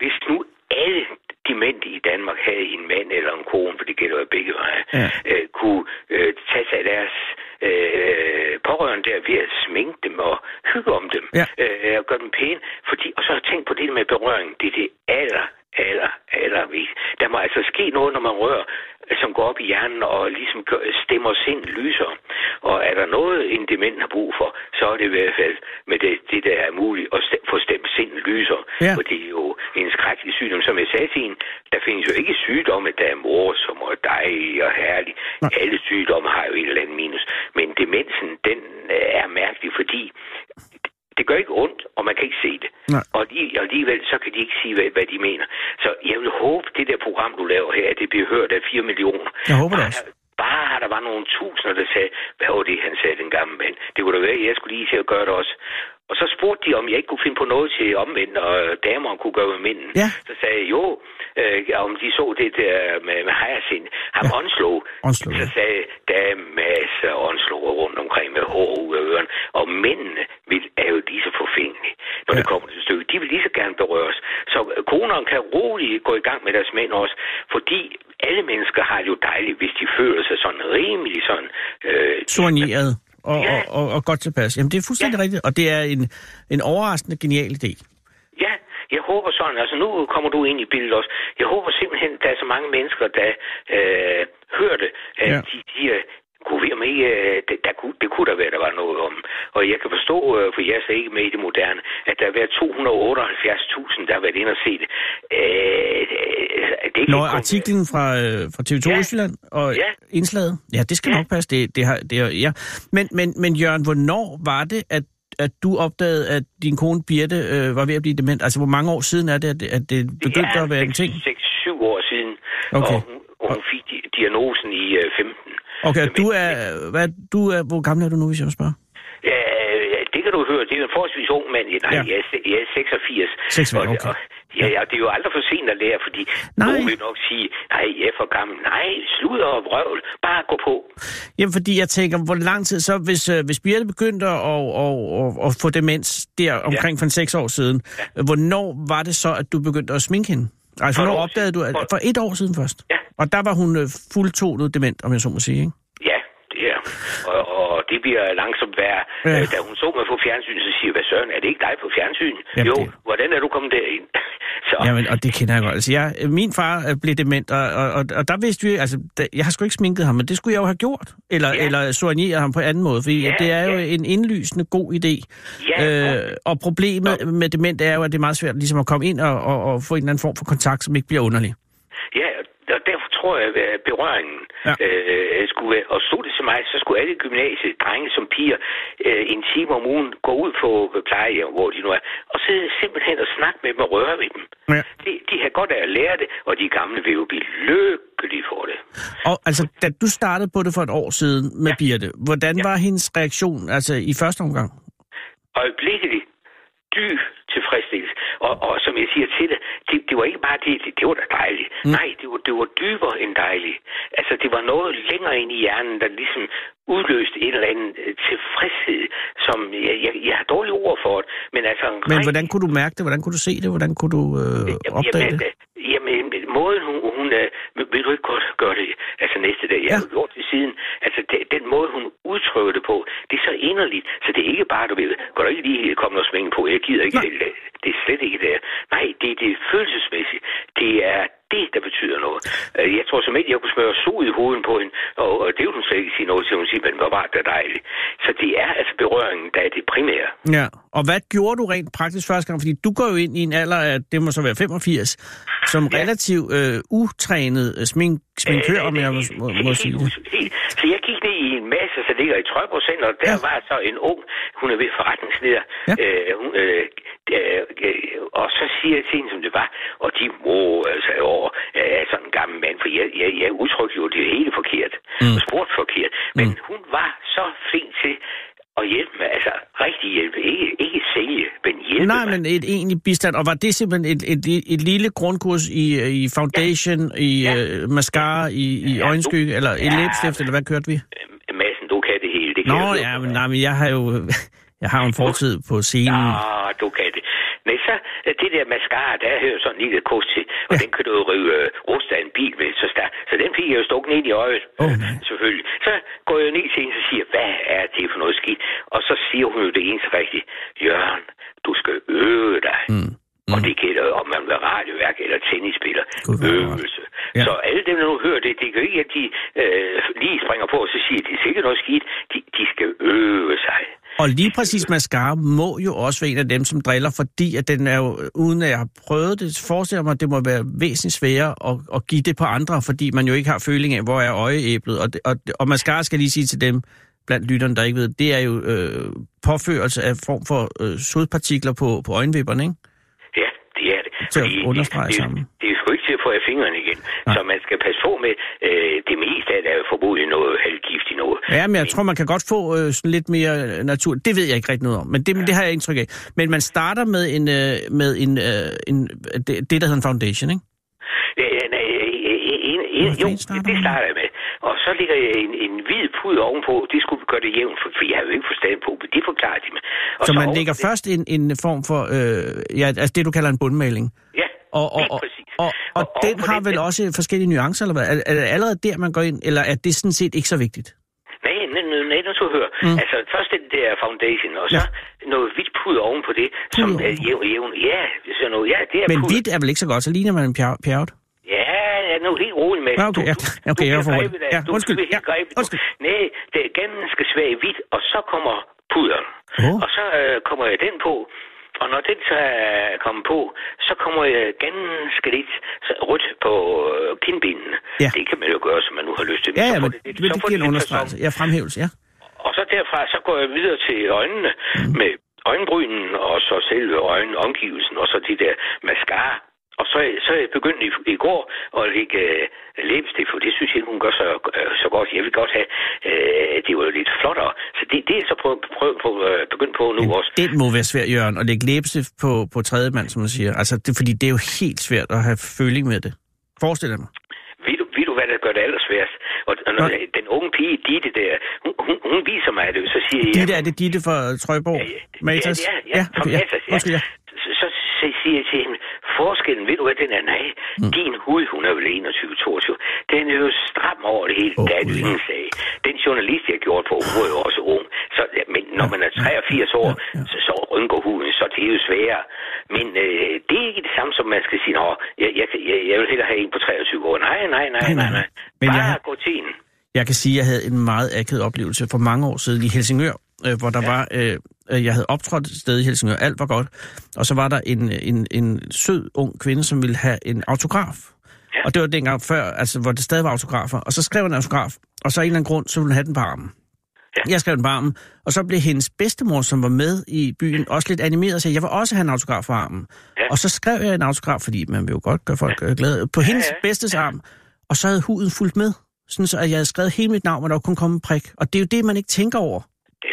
I: hvis nu alle demente i Danmark havde en mand eller en kone, for det gælder jo begge veje,
C: Ja.
I: øh, kunne øh, tage sig af deres øh, pårørende der ved at sminke dem og hygge om dem
C: Ja.
I: øh, og gøre dem pæne. Fordi, og så tænkt på det med berøring. Det er det aller, aller, aller vigtigste. Der må altså ske noget, når man rører, som går op i hjernen og ligesom stemmer sind lyser. Og er der noget, en dement har brug for, så er det i hvert fald med det, det der er muligt at st- få stemt sind lyser.
C: Ja.
I: For det er jo en skrækkelig sygdom. Som jeg sagde til hende, der findes jo ikke sygdomme, der er morsom og dejlig og herlig.
C: Nej.
I: Alle sygdomme har jo et eller andet minus. Men demensen, den er mærkelig, fordi det gør ikke ondt, og man kan ikke se det.
C: Nej.
I: Og lige- og alligevel, så kan de ikke sige, hvad, hvad de mener. Så jeg vil håbe, det der program, du laver her, at det bliver hørt af 4 millioner.
C: Jeg håber det
I: Bare-
C: også.
I: Bare der var nogle tusinder, der sagde, hvad var det, han sagde, den gamle mand. Det kunne da være, at jeg skulle lige til at gøre det også. Og så spurgte de, om jeg ikke kunne finde på noget til omvendt, og damerne kunne gøre med mænden.
C: Ja.
I: Så sagde jeg, jo, øh, om de så det der med, med Hyacinth. Ham
C: Ja.
I: Onslow.
C: Onslow,
I: Så sagde der er masser af Onslow rundt omkring med hår ud af ørerne. Og mændene vil, når
C: Ja.
I: det kommer til stykket. De vil lige så gerne berøres. Så konerne kan roligt gå i gang med deres mænd også, fordi alle mennesker har det jo dejligt, hvis de føler sig sådan rimelig sådan... Øh,
C: Soigneret og,
I: Ja.
C: og, og, og godt tilpas. Jamen, det er fuldstændig ja. rigtigt, og det er en, en overraskende genial idé.
I: Ja, jeg håber sådan, altså nu kommer du ind i billedet også. Jeg håber simpelthen, der er så mange mennesker, der øh, hører det, at
C: Ja.
I: de siger, kunne vi med, øh, det, der kunne, det kunne der være, der var noget om. Og jeg kan forstå, øh, for jeg er så ikke med i det moderne, at der har været 278.000, der har været inde og set det. Øh, det er
C: Når
I: ikke kun-
C: artiklen fra, øh, fra TV2
I: Ja.
C: Østjylland og
I: Ja.
C: indslaget, ja, det skal
I: Ja.
C: nok passe. Det, det har, det har, ja. men, men, men Jørgen, hvornår var det, at at du opdagede, at din kone Birte øh, var ved at blive dement? Altså, hvor mange år siden er det, at det, at det begyndte at være en ting?
I: 6-7 år siden,
C: Okay.
I: og hun, og hun fik di- diagnosen i øh, 15.
C: Okay, og
I: Men-
C: du er, hvad, du er, hvor gammel er du nu, hvis jeg må spørge?
I: Ja, ja, det kan du høre. Det er en forholdsvis ung mand. Nej,
C: Ja.
I: ja. jeg, er, jeg er 86.
C: 86,
I: Og-
C: okay.
I: og- Ja, ja, det er jo aldrig for sent at lære, fordi
C: Nej.
I: nogen vil nok sige, nej, jeg er for gammel. Nej, sludder og vrøvl. Bare gå på.
C: Jamen, fordi jeg tænker, hvor lang tid så, hvis, øh, hvis Birte begyndte at, at, at, at få demens der omkring for en seks år siden, ja. hvornår var det så, at du begyndte at sminke hende? Altså,
I: For
C: hvornår
I: år
C: opdagede du, at, for et år siden først?
I: Ja.
C: Og der var hun øh, fuldtonet dement, om jeg så må sige, ikke?
I: Ja, det er. Det bliver langsomt værre.
C: Ja.
I: Ja. Da hun så mig på fjernsyn, så siger jeg, hvad søren, er det ikke dig på fjernsyn?
C: Jamen,
I: jo,
C: det-
I: hvordan er du kommet derind? så,
C: Jamen, og det kender jeg godt. Altså, jeg, min far øh, blev dement, og, og, og, og der vidste vi, altså, da, jeg har sgu ikke sminket ham, men det skulle jeg jo have gjort. Eller, ja. Eller soigneret ham på anden måde, fordi ja, det er jo
I: ja.
C: en indlysende god idé.
I: Ja,
C: øh, og problemet med dement er jo, at det er meget svært ligesom at komme ind og, og, og få en eller anden form for kontakt, som ikke bliver underlig.
I: Tror jeg, at berøringen
C: Ja.
I: øh, skulle være... Og stod det til mig, så skulle alle gymnasiet, drenge som piger, øh, en time om ugen gå ud på plejehjem, hvor de nu er, og sidde simpelthen og snakke med dem og røre ved dem.
C: Ja.
I: De, de har godt af at lære det, og de gamle vil jo blive lykkelige for det.
C: Og altså, da du startede på det for et år siden med ja. Birte, hvordan
I: Ja.
C: var hendes reaktion altså i første omgang?
I: øjeblikkelig dyb tilfredsstillelse. Og, og som jeg siger til det, det, det var ikke bare det, det, det var da dejligt. Mm. Nej, det var, det var dybere end dejligt. Altså, det var noget længere ind i hjernen, der ligesom udløste en eller anden øh, tilfredshed, som jeg, jeg, jeg har dårlige ord for det. Men altså, en
C: Men
I: rigtig-
C: hvordan kunne du mærke det? Hvordan kunne du se det? Hvordan kunne du øh, opdage
I: jamen,
C: det?
I: øh, Jamen, måden hun, hun øh, vil- du ikke godt gøre det altså næste dag? Jeg
C: Ja.
I: har jo gjort det siden. Altså, det, den måde, hun udtrykker det på, det er så inderligt. Så det er ikke bare, du ved, går du ikke lige komme noget sminke på? Jeg gider ikke
C: Nej.
I: Det. Det er slet ikke det. Nej, det, det er følelsesmæssigt. Det er det, der betyder noget. Øh, Jeg tror som ikke, jeg kunne smøre sod i hovedet på hende, og, det vil hun slet ikke sige noget til. Hun siger, men hvor var det dejligt. Så det er altså berøringen, der er det primære.
C: Ja, og hvad gjorde du rent praktisk første gang? Fordi du går jo ind i en alder af, det må så være 85, som
I: Ja.
C: relativt øh, utrænet øh, smink, sminkør, om jeg må, må, må sige det.
I: helt-. Så jeg gik ned i en masse, der ligger i Trøjborg Center, og der
C: ja.
I: var så en ung, hun er ved forretningsleder,
C: Ja.
I: øh, hun, øh, øh, og så siger jeg til hende, som det var, og de må altså over øh, sådan en gammel mand, for jeg, jeg, jeg udtrykte jo det hele forkert,
C: Mm.
I: og spurgte forkert, men
C: Mm.
I: hun var så flink til at hjælpe mig, altså rigtig hjælpe, ikke, ikke sælge, men hjælpe
C: Nej,
I: mig.
C: men et egentlig bistand. Og var det simpelthen et, et, et lille grundkurs i, i foundation, i
I: Ja.
C: øh, mascara, i, i
I: Ja,
C: øjenskygge, eller i
I: Ja,
C: læbestift, eller hvad kørte vi?
I: Madsen, du kan det hele. Det kan
C: Nå,
I: jeg
C: ja, men, nej, men jeg har jo jeg har en fortid på scenen.
I: Ja, du kan. Men så, øh, det der mascara, der hører sådan en lille kost til, og
C: Ja.
I: den kan du jo rive øh, rust af en bil med, så stærk. Så den fik jeg jo stukket ind i øjet,
C: Åh, nej.
I: selvfølgelig. Så går jeg ned til hende og siger, hvad er det for noget skidt? Og så siger hun jo det eneste rigtige. Jørgen, du skal øve dig.
C: Mm.
I: Og det gælder om man vil radioværk eller tennisspiller.
C: Er
I: Øvelse.
C: Ja.
I: Så alle dem, der nu hører det, det kan ikke, at de øh, lige springer på og så siger, at det er sikkert noget skidt. De, de skal øve sig.
C: Og lige præcis mascara må jo også være en af dem, som driller, fordi at den er jo, uden at jeg har prøvet det, forestiller mig, at det må være væsentligt sværere at, at give det på andre, fordi man jo ikke har føling af, hvor er øjeæblet. Og, og, og mascara skal lige sige til dem, blandt lytterne, der ikke ved, det er jo øh, påførelse af form for øh, sodpartikler på, på øjenvipperne, ikke?
I: Ja, det er det.
C: Til at understrege
I: det,
C: sammen.
I: Det, det er sgu ikke til at få af fingrene igen.
C: Nej.
I: Så man skal passe på med, øh, det meste af det er forbudt noget halvgiftigt noget.
C: Ja, men jeg tror, man kan godt få øh, sådan lidt mere øh, natur. Det ved jeg ikke rigtig noget om, men det, men det har jeg indtryk af. Men man starter med en, øh, med en, øh, en det, det, der hedder en foundation, ikke?
I: Ja, ja, nej, en, en, en,
C: Hvor
I: jo, det starter jeg med. Og så ligger jeg en, en hvid pud ovenpå. Det skulle gøre det jævnt, for, for jeg har jo ikke forstand på det. Det forklarer de mig. Og
C: Så man lægger først en, en form for, øh, ja, altså det, du kalder en bundmaling. Og, og, og, og, og, og den har vel også forskellige nuancer, eller hvad? Er, er det allerede der, man går ind, eller er det sådan set ikke så vigtigt?
I: Nej, nej, nej, nej, du høre.
C: Mm.
I: Altså, først den der foundation, og så
C: Ja.
I: noget hvidt pud oven på det, som er jævn, jævn. Ja, så noget, ja, det er
C: Men hvidt er vel ikke så godt, så ligner man en pjer- pjerret.
I: Ja, ja, nu helt rolig med.
C: Ja, okay, ja. Okay, jeg er for
I: af-
C: Ja, undskyld. Ja, undskyld.
I: Nej, det er ganske svagt hvidt, og så kommer pudderen.
C: Åh.
I: Og så øh, kommer jeg den på, og når den så er kommet på, så kommer jeg ganske lidt rødt på øh, kindbenene.
C: Ja.
I: Det kan man jo gøre, som man nu har lyst til.
C: Ja,
I: Så
C: ja,
I: får
C: men
I: det
C: det,
I: så
C: det giver en understregelse. Ja, fremhævelse, ja.
I: Og så derfra, så går jeg videre til øjnene
C: Mm.
I: med øjenbrynen, og så selve øjenomgivelsen, og så de der mascara. Og så, så jeg begyndt i, i går at lægge øh, læbestift, for det synes jeg, hun gør så, øh, så godt. Jeg vil godt have, øh, det var jo lidt flottere. Så det, det er så prøv, prøv på, øh, begyndt på nu
C: Men
I: også.
C: den må være svært, Jørgen, at lægge læbestift på, på tredje mand, som man siger. Altså, det, fordi det er jo helt svært at have føling med det. Forestil dig mig.
I: Ved du, ved du, hvad der gør det allersværest? Og, og når,
C: Nå.
I: den unge pige, Ditte der, hun, hun, hun viser mig det, så siger jeg...
C: Ditte, er det Ditte fra Trøjborg? Matas?
I: Ja, ja, ja, fra
C: okay,
I: Matas, ja.
C: Undskyld, ja.
I: Så, så, så siger jeg til hende, forskellen, ved du hvad den er? Nej, mm. din hud, hun er vel 21-22, den er jo stram over det hele, oh, jo ingen sag. Den journalist, jeg har gjort på, hun er jo også ung. Så, ja, men når man er 83 år, så, så rynker huden, så det er jo sværere. Men øh, det er ikke det samme, som man skal sige, Nå, jeg, jeg, jeg, jeg vil hellere have en på 23 år. Nej, nej, nej, nej, nej.
C: Men
I: Bare
C: jeg har-
I: gå til en.
C: Jeg kan sige, at jeg havde en meget akavet oplevelse for mange år siden i Helsingør, øh, hvor der ja. var, øh, jeg havde optrådt et sted i Helsingør, alt var godt, og så var der en, en, en sød ung kvinde, som ville have en autograf.
I: Ja.
C: Og det var dengang før, altså, hvor det stadig var autografer. Og så skrev en autograf, og så af en eller anden grund, så ville hun have den på armen.
I: Ja.
C: Jeg skrev den på armen, og så blev hendes bedstemor, som var med i byen, også lidt animeret og sagde, jeg vil også have en autograf på armen.
I: Ja.
C: Og så skrev jeg en autograf, fordi man vil jo godt gøre folk ja. glade, på hendes
I: ja.
C: bedstes arm. Og så havde huden fulgt med, sådan så at jeg havde skrevet hele mit navn, og der kunne komme en prik. Og det er jo det, man ikke tænker over.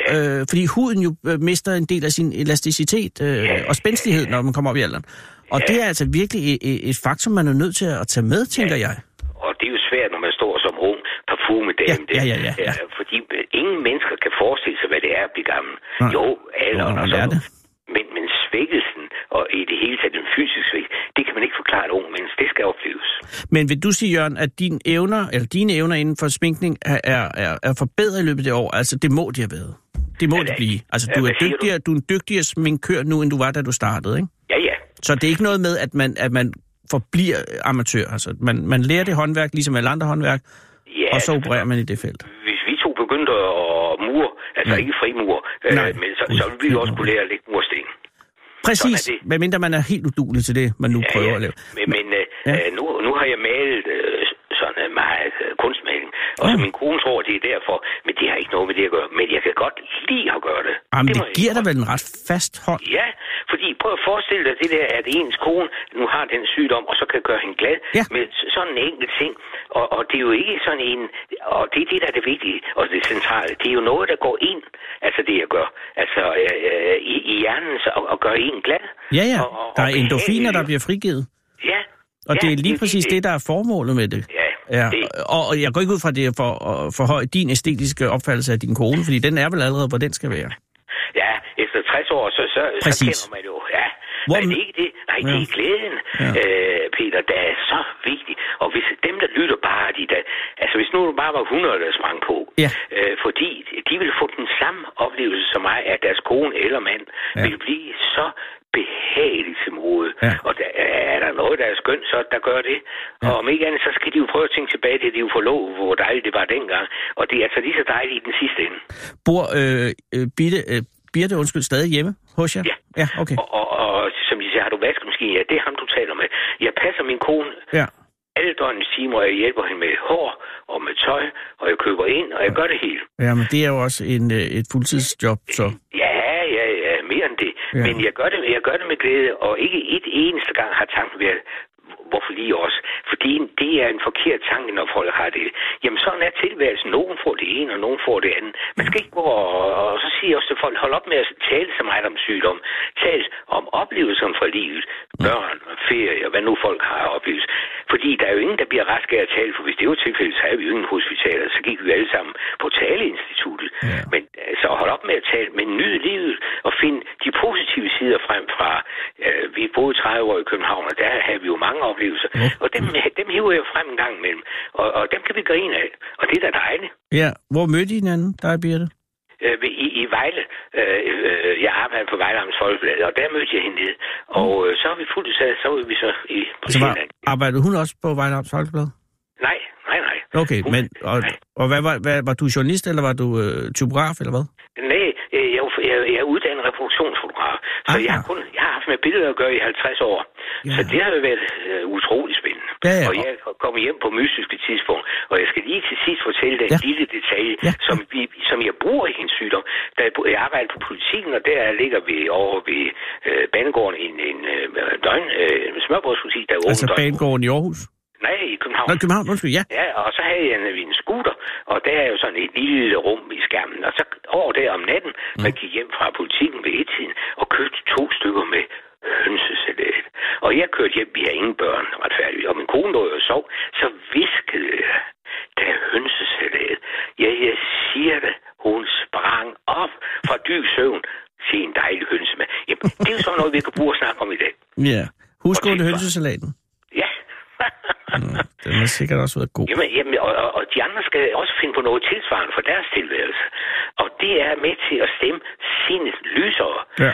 I: Ja.
C: Øh, fordi huden jo øh, mister en del af sin elasticitet øh, og spændstighed, når man kommer op i alderen. Og
I: Ja.
C: det er altså virkelig et, et- faktum, man er nødt til at tage med, tænker jeg.
I: Og det er jo svært, når man står som ung parfumedame.
C: Ja, ja, ja, ja, ja.
I: Øh, Fordi ingen mennesker kan forestille sig, hvad det er at blive gammel.
C: Nej.
I: Jo, alderen og sådan
C: det.
I: Men, men svækkelsen, og i det hele taget den fysiske svæk, det kan man ikke forklare et ung menneske. Det skal opleves.
C: Men vil du sige, Jørgen, at dine evner, eller dine evner inden for sminkning er, er, er, er forbedret i løbet af det år? Altså, det må de have været. Det må
I: Ja,
C: det blive. Altså, du er,
I: siger du?
C: dygtigere, du er en dygtigere sminkør nu, end du var, da du startede, ikke?
I: Ja, ja.
C: Så det er ikke noget med, at man, at man forbliver amatør. Altså, man, man lærer det håndværk, ligesom alle andre håndværk,
I: ja
C: og så opererer man i det felt.
I: Hvis vi to begyndte at mure, altså
C: Ja.
I: ikke frimur, øh, men så, så ville vi også kunne lære at lægge mursten.
C: Præcis,
I: Sådan
C: medmindre man er helt udulig til det, man nu
I: Ja,
C: prøver
I: ja.
C: at lave.
I: Men, men øh,
C: Ja.
I: ja. nu, nu har jeg malet øh, sådan øh, meget øh, kunstmaling, og så
C: Ja.
I: min kone tror, det er derfor, men det har ikke noget med det at gøre. Men jeg kan godt lide at gøre det.
C: Jamen, det,
I: jeg
C: giver dig vel en ret fast hånd.
I: Ja, fordi prøv at forestille dig det der, at ens kone nu har den sygdom, og så kan gøre hende glad
C: Ja.
I: med sådan en enkelt ting. Og, og det er jo ikke sådan en, og det er det, der er det vigtige, og det centrale. Det er jo noget, der går ind, altså det jeg gør, altså øh, øh, i, i hjernen, så, og, og gør en glad.
C: Ja, ja.
I: Og, og,
C: Der er endorfiner, der bliver frigivet.
I: Ja.
C: Og
I: ja,
C: det er lige præcis det, der er formålet med det.
I: Ja,
C: Ja,
I: det,
C: og, og jeg går ikke ud fra, det er for at forhøje din æstetiske opfattelse af din kone, fordi den er vel allerede, hvor den skal være.
I: ja, efter 60 år, så, så, så
C: Præcis.
I: kender man jo, ja.
C: Hvor-
I: Men det er ikke det. Nej, det
C: Ja.
I: er glæden,
C: Ja.
I: øh, Peter, der er så vigtig. Og hvis dem, der lytter bare, de der, altså hvis nu der bare var 100, der sprang på,
C: Ja.
I: øh, fordi de vil få den samme oplevelse som mig, at deres kone eller mand
C: Ja.
I: ja. vil blive så behageligt til mode.
C: Ja.
I: Og der, er der noget, der er skønt, så der gør det.
C: Ja.
I: Og om ikke andet, så skal de jo prøve at tænke tilbage til, at de jo forlov, hvor dejligt det var dengang. Og det er altså lige så dejligt i den sidste ende.
C: Bor øh, øh, Birte, øh, Birte, undskyld, stadig hjemme hos jer?
I: Ja.
C: Ja, okay.
I: Og, og, og som de siger, har du vaskemaskine? Ja, det er ham, du taler med. Jeg passer min kone
C: Ja.
I: alle døgnets timer, og jeg hjælper hende med hår og med tøj, og jeg køber ind, og jeg gør det hele.
C: ja, men det er jo også en, øh, et fuldtidsjob, så...
I: Ja, end det.
C: Ja.
I: Men jeg gør, det, jeg gør det med glæde, og ikke et eneste gang har tanken været, hvorfor lige os? Fordi det er en forkert tanke, når folk har det. Jamen sådan er tilværelsen. Nogen får det ene, og nogen får det andet. Man skal ikke gå og, og så siger jeg også til folk, hold op med at tale så meget om sygdom. Tal om oplevelserne fra livet. Børn, ferie, hvad nu folk har oplevet. Fordi der er jo ingen, der bliver rask af at tale, for hvis det var tilfældet, så er vi jo ingen hospitaler, så gik vi alle sammen på taleinstituttet.
C: Ja.
I: Men altså, hold op med at tale, men nyd livet og find de positive sider frem fra. Øh, vi boede 30 år i København, og der havde vi jo mange oplevelser.
C: Ja.
I: Og dem, dem hiver jeg frem en gang imellem. Og, og dem kan vi grine af. Og det er da dejligt.
C: Ja, hvor mødte I hinanden, dig Birte?
I: Øh, i, I Vejle, øh, øh, jeg arbejder på Vejle Amts Folkeblad, og der mødte jeg hende ned. Og øh, så har vi fuldt sat, så var vi så i på
C: Altså, var, arbejdede hun også på Vejlams Folkeblad?
I: Nej, nej, nej.
C: Okay,
I: Hun-
C: men og,
I: nej.
C: og hvad, var, hvad, var du journalist, eller var du øh, typograf, eller hvad?
I: Nej, øh, jeg, er- jeg, jeg er uddannet reproduktionsfotograf, så
C: Aha.
I: jeg har, kun, jeg har haft med billeder at gøre i 50 år.
C: Ja.
I: Så det har jo været øh, utrolig spændende.
C: Ja, ja.
I: Og jeg er kommet hjem på mystiske tidspunkt, og jeg skal lige til sidst fortælle dig en
C: Ja.
I: lille detalje,
C: Ja,
I: som, vi, som jeg bruger i hendes sygdom. Da jeg, bo- jeg arbejde på politikken, og der ligger vi over ved øh, Banegården en, en øh, døgn, øh, en smørbrødsbutik, der er åben
C: Altså
I: døgn.
C: banegården i Aarhus?
I: Nej, i København.
C: Nå, København, undskyld, ja.
I: Ja, og så havde jeg en, en scooter, og der er jo sådan et lille rum i skærmen. Og så over der om natten, mm. man gik hjem fra politikken ved et-tiden og købte to stykker med hønsesalat. Og jeg kørte hjem, vi har ingen børn, retfærdigt. Og min kone lå jo og sov, så viskede jeg, er hønsesalat. Ja, jeg siger det, hun sprang op fra dyb søvn til en dejlig hønsemad. Jamen, det er jo sådan noget, vi kan bruge at snakke om i dag.
C: Ja. Husk under hønsesalaten.
I: Ja.
C: Mm, Den har sikkert også været god.
I: Jamen, jamen og, og, de andre skal også finde på noget tilsvarende for deres tilværelse. Og det er med til at stemme sindet lysere.
C: Ja.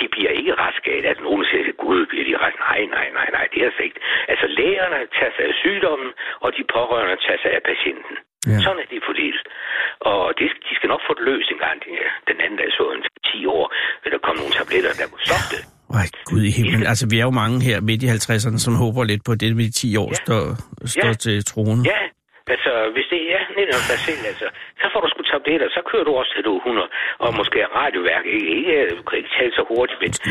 I: De bliver ikke raske af, at nogen siger, gud, bliver de raske? Nej, nej, nej, nej, det er altså ikke. Altså, lægerne tager sig af sygdommen, og de pårørende tager sig af patienten.
C: Ja.
I: Sådan er det fordelt. Og det, de skal nok få det løst en gang. De- Den anden dag så en 10 år, vil der komme nogle tabletter, der kunne stoppe det.
C: Øj, Gud i himlen. Altså, vi er jo mange her midt i 50'erne, som håber lidt på, at det med de 10 år
I: Ja.
C: står, står
I: Ja.
C: til tronen.
I: Ja, altså, hvis det er netop dig selv, altså, så får du sgu tabletter, så kører du også til du er 100, og måske radioværk, ikke, ikke, du kan ikke tale så hurtigt, men de,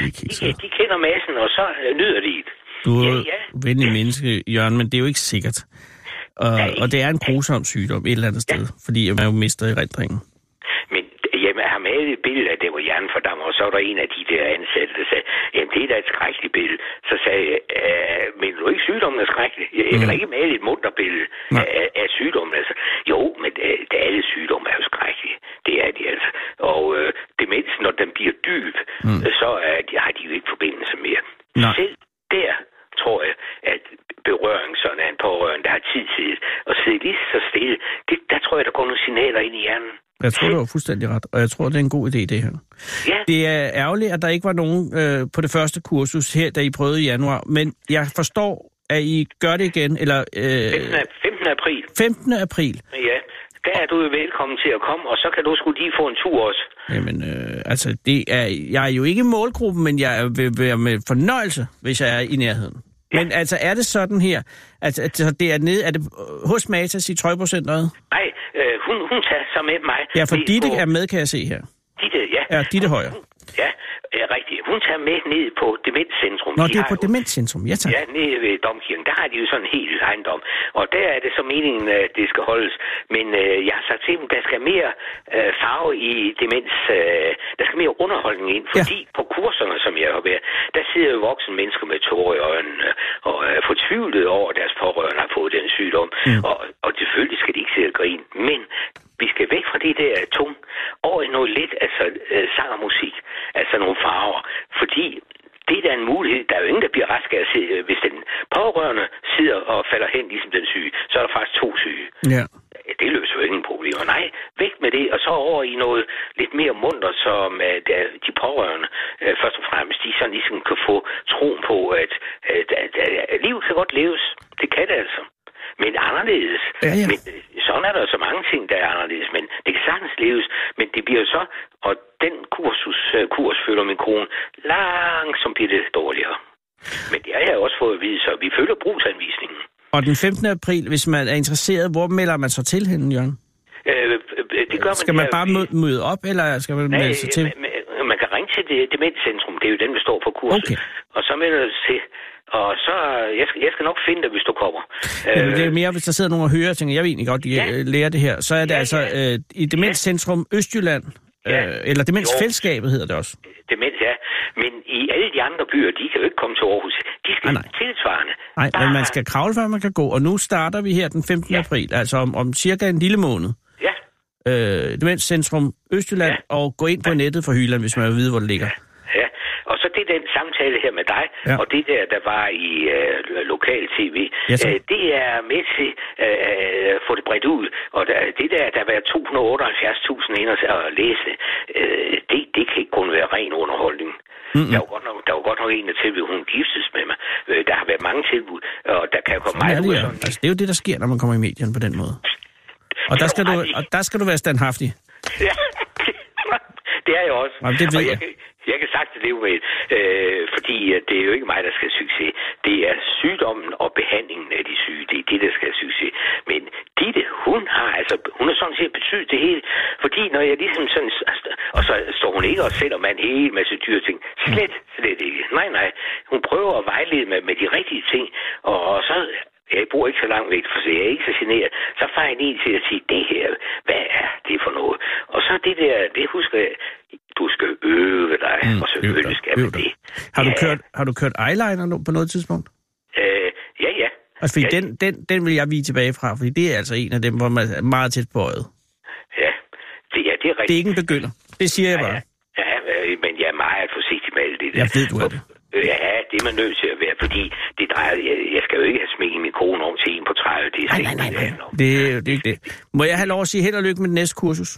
I: de kender massen, og så øh, nyder de det.
C: Du er
I: Ja, ja.
C: venlig menneske, Jørgen, men det er jo ikke sikkert. Og,
I: Nej.
C: og det er en grusom sygdom et eller andet sted, fordi man jo mister erindringen.
I: Har malet et billede af det, hvor hjernen fordammer, og så var der en af de der ansatte, der sagde, jamen det er da et skrækkeligt billede. Så sagde jeg, "Øh, men du ikke sygdommen er skrækkelig? Jeg, jeg kan da ikke male et munter billede
C: Mm. Nej.
I: af, af sygdommen. Altså. Jo, men øh, det, alle sygdomme er jo skrækkelige. Det er de altså. Og øh, demens, når den bliver dyb, mm. så er de, har de jo ikke forbindelse mere.
C: Nej.
I: Selv der tror jeg, at berøring sådan af en pårørende, der har tid til det, og sidde lige så stille, det, der tror jeg, der går nogle signaler ind i hjernen.
C: Jeg tror, du har fuldstændig ret, og jeg tror, det er en god idé, det her.
I: Ja,
C: Det er ærgerligt, at der ikke var nogen øh, på det første kursus her, da I prøvede i januar, men jeg forstår, at I gør det igen, eller
I: 15.
C: øh,
I: ap- 15. april,
C: 15. april.
I: ja, der er du jo velkommen til at komme, og så kan du sgu lige få en tur også.
C: Jamen, øh, altså, det er, jeg er jo ikke målgruppen, men jeg vil være med fornøjelse, hvis jeg er i nærheden. Men altså, er det sådan her, at, at det er nede, er det hos Matas i Trøjborg-centret?
I: Nej, øh, hun, hun tager så med mig.
C: Ja, for Ditte
I: på-
C: er med, kan jeg se her.
I: Ditte, ja.
C: Ja, Ditte Højer.
I: Ja, ja, rigtigt. Hun tager med ned på Demenscentrum.
C: Nå,
I: De
C: det er på
I: jo-
C: Demenscentrum, ja tak.
I: Ja, nede ved Domkirken, der har de jo sådan en hel ejendom. Og der er det så meningen, at det skal holdes. Men øh, jeg har sagt til dem, der skal mere øh, farve i demens. Øh, der skal mere underholdning ind. Fordi ja. på kurserne, som jeg har været, der sidder jo voksne mennesker med tårer i øjnene og er fortvivlet over, at deres pårørende har fået den sygdom. Mm. Og, og selvfølgelig skal de ikke sidde og grine. Men vi skal væk fra det der tung over i noget lidt, altså øh, sang og musik, altså nogle farver. Fordi det er da en mulighed. Der er jo ingen, der bliver rask af at se, øh, hvis den pårørende sidder og falder hen ligesom den syge, så er der faktisk to syge.
C: Ja.
I: Det løser jo ingen problemer. Nej, væk med det, og så over i noget lidt mere munter, som der, de pårørende uh, først og fremmest, de sådan ligesom kan få troen på, at, at, at, at livet kan godt leves. Det kan det altså. Men anderledes.
C: Ja, ja.
I: Men øh, sådan er der så mange ting, der er anderledes. Men det kan sagtens leves. Men det bliver så, og den kursus, uh, kurs følger min kone, langsomt bliver det dårligere. Men det har jeg også fået at vide, så vi følger brugsanvisningen.
C: Og den 15. april, hvis man er interesseret, hvor melder man sig til henne, Jørgen?
I: Øh, øh, det gør man
C: Skal man bare møde, møde op, eller skal man
I: Nej,
C: melde sig til?
I: man, man- kan ringe til det demenscentrum. Det er jo dem, der står på kurset.
C: Okay.
I: Og så melder du til. Og så, jeg skal, jeg skal nok finde dig, hvis du kommer.
C: Jamen,
I: Øh,
C: det er mere, hvis der sidder nogen og hører og tænker, jeg vil egentlig godt
I: Ja.
C: ja. lære det her. Så er det
I: Ja,
C: altså
I: ja.
C: øh, i Demenscentrum Østjylland,
I: Ja.
C: øh, eller Demensfællesskabet hedder det også.
I: demens, ja. Men i alle de andre byer, de kan jo ikke komme til Aarhus. De skal
C: Ah, nej.
I: tilsvarende.
C: Nej, men
I: Bare-
C: man skal kravle, før man kan gå. Og nu starter vi her den 15.
I: Ja.
C: april, altså om, om cirka en lille måned.
I: Ja,
C: Øh, Demenscentrum Østjylland,
I: Ja.
C: og gå ind på nettet for Hyland, hvis man vil vide, hvor det ligger.
I: ja. Det den samtale her med dig,
C: Ja.
I: og det der, der var i øh, lokal tv,
C: så.
I: øh, det er med til øh, at få det bredt ud. Og der, det der, der var 278.000 ind og læse, øh, det, det kan ikke kun være ren underholdning.
C: Mm-mm.
I: Der var, godt nok, der var godt nok en, der tilbud, hun giftes med mig. Øh, der har været mange tilbud, og der kan jo komme meget ud af sådan
C: altså, det er jo det, der sker, når man kommer i medierne på den måde. Og der skal du, og der skal du være standhaftig.
I: Ja, det er jeg også.
C: Jamen, det ved
I: og jeg.
C: jeg.
I: Kan, jeg kan sagtens leve med, øh, fordi øh, det er jo ikke mig, der skal have succes. Det er sygdommen og behandlingen af de syge. Det er det, der skal have succes. Men Ditte, hun har altså, hun har sådan set betydet det hele. Fordi når jeg ligesom sådan, og så står hun ikke og sætter man en hel masse dyre ting. Slet, slet ikke. Nej, nej. Hun prøver at vejlede med, med de rigtige ting. Og, og så jeg bor ikke så langt væk, for jeg er ikke så generet. Så får jeg en til at sige, det her, hvad er det for noget? Og så det der, det husker jeg, du skal øve dig, mm, og selvfølgelig skal man det.
C: Har du, ja. kørt, har du kørt eyeliner på noget tidspunkt?
I: Øh, ja, ja.
C: Altså, fordi
I: ja.
C: den, den, den vil jeg vige tilbage fra, fordi det er altså en af dem, hvor man er meget tæt på øjet.
I: Ja, det, ja, det er rigtigt.
C: Det er ikke en begynder. Det siger jeg bare.
I: Ja, ja, men jeg er meget forsigtig med alt det der.
C: Jeg ved, du er det.
I: Det er man nødt til at være, fordi det drejer, jeg, jeg skal jo ikke have smækket min kone om til en på 30. Det er
C: nej, nej, nej, nej. Det, det er ikke det. Må jeg have lov at sige held og lykke med det næste kursus?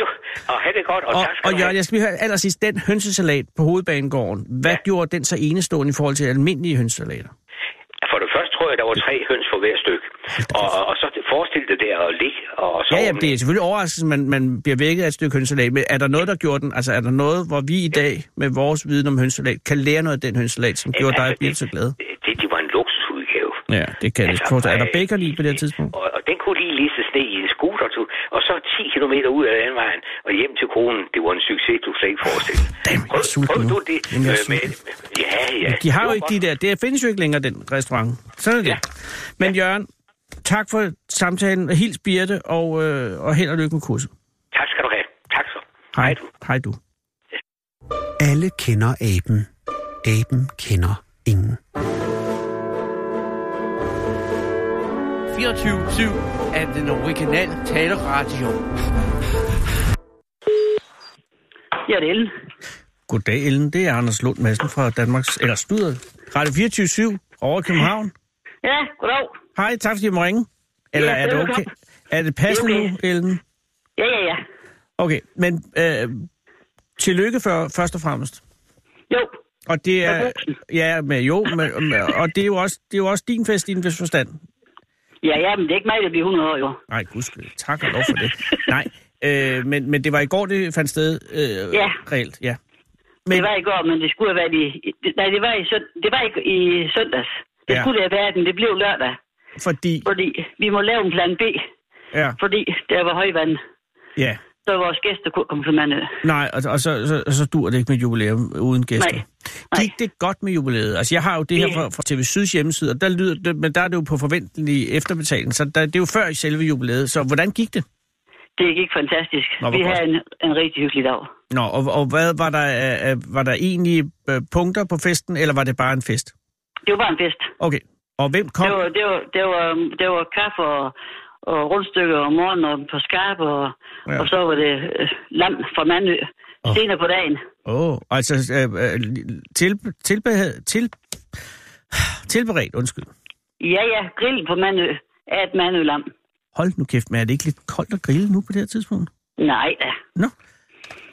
I: Jo, og have det godt, og,
C: og
I: tak skal
C: og Jørgen,
I: have.
C: jeg skal lige høre allersidst, den hønsesalat på hovedbanegården, hvad ja. gjorde den så enestående i forhold til almindelige hønsesalater?
I: For det første tror jeg, der var tre høns for hver stykke. Og, og, og så forestil dig der at ligge og så...
C: Ja, ja, det er selvfølgelig overraskende, man, man bliver vækket af et stykke hønsesalat. Men er der noget, der gjorde den? Altså, er der noget, hvor vi i dag med vores viden om hønsesalat kan lære noget af den hønsesalat, som gjorde dig
I: altså,
C: blive så glad?
I: Det, det var en luksusudgave.
C: Ja, det kan altså, det. Er der bacon i på det her tidspunkt?
I: Og, og den kunne lige liste ned i en scooter, du, og så 10 km ud af den vejen, og hjem til konen. Det var en succes, du slet ikke forestille.
C: Damn, jeg er sulten nu.
I: du det
C: Jamen, jeg er
I: øh, med, Ja, ja.
C: De har jo
I: Det
C: ikke de der... Det findes jo ikke længere, den restaurant. Sådan er det.
I: Ja.
C: Men Jørgen, tak for samtalen. Hils Birte, og, øh, og held og lykke med kurset.
I: Tak skal du have. Tak så.
C: Hej,
I: du.
C: hej du.
F: Alle kender aben. Aben kender ingen.
G: 24-7 af den originale taleradio.
J: Ja, det er Ellen.
C: Goddag, Ellen. Det er Anders Lund Madsen fra Danmarks... Eller Studer. Radio 24 over i København.
J: Ja, goddag.
C: Hej, tak fordi jeg må ringe. Eller
J: Ja,
C: er det okay? Er det passende
J: er
C: nu,
J: okay.
C: Ellen?
J: Ja, ja, ja.
C: Okay, men øh, tillykke for, først og fremmest.
J: Jo,
C: Og det er... Ja, med jo, med, med, og det er jo, også, det er jo også din fest vis forstand.
J: ja, ja, men det er ikke mig, der bliver 100 år, jo.
C: Nej, gud tak og lov for det. Nej, øh, men, men det var i går, det fandt sted øh,
J: Ja.
C: reelt, ja.
J: Men... Det var i går, men det skulle have været i... Nej, det var i, søn... det var i, i søndags. Det
C: Ja.
J: skulle have været, men det blev lørdag.
C: Fordi,
J: Fordi vi må lave en plan B,
C: ja,
J: fordi der var højvand.
C: ja.
J: Så vores gæster kunne komme til Mandø.
C: Nej, og, og så, så, så dur det ikke med jubilæum uden gæster.
J: Nej. Nej.
C: Gik det godt med jubilæet? Altså, jeg har jo det her fra, fra TV Syds hjemmeside, og der lyder det, men der er det jo på forventelig efterbetaling, så der, det er jo før i selve jubilæet. Så hvordan gik det?
J: Det gik fantastisk.
C: Nå,
J: vi havde en, en rigtig hyggelig dag.
C: Nå, og, og hvad var der, øh, øh, var der egentlig øh, punkter på festen, eller var det bare en fest?
J: Det var bare en fest.
C: Okay, og hvem kom?
J: Det var, det var, det var, det var kaffe og, og rundstykker om morgenen og på skarp, og,
C: Ja.
J: og så var det øh, lam fra Mandø
C: Åh.
J: senere på dagen.
C: Åh, oh, altså øh, øh, til, tilbered, til, tilberedt, undskyld.
J: Ja, ja, grill på Mandø af et Mandø-lam.
C: Hold nu kæft, men er det ikke lidt koldt at grille nu på det her tidspunkt?
J: Nej da,
C: Nå.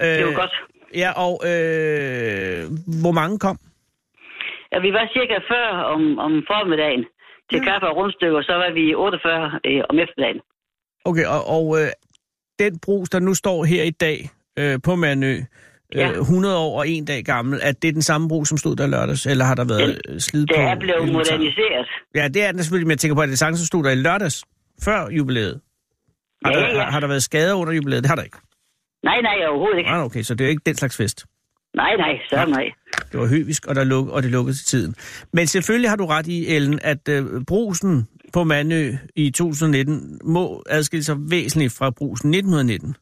J: det var
C: Øh,
J: godt.
C: Ja, og øh, hvor mange kom?
J: Ja, vi var cirka 40 om, om formiddagen til
C: Ja.
J: ja. kaffe og rundstykker, og så var vi 48 øh, om eftermiddagen.
C: Okay, og, og øh, den brus, der nu står her i dag øh, på Manø,
J: Ja.
C: øh, 100 år og en dag gammel, er det den samme brug, som stod der lørdags, eller har der været den, slid
J: Det
C: på?
J: er blevet
C: inventar?
J: moderniseret.
C: Ja, det er den selvfølgelig, men jeg tænker på, at det er sang, som stod der i lørdags, før jubilæet. Har,
J: Ja,
C: der,
J: ja, ja.
C: har, har der været skader under jubilæet? Det har der ikke.
J: Nej, nej, overhovedet ikke.
C: Ah, okay, så det er ikke den slags fest.
J: Nej, nej, så nej.
C: Det var høvisk, og, der luk, og det lukkede til tiden. Men selvfølgelig har du ret i, Ellen, at øh, brusen på Mandø i 2019 må adskille sig væsentligt fra brusen 1919.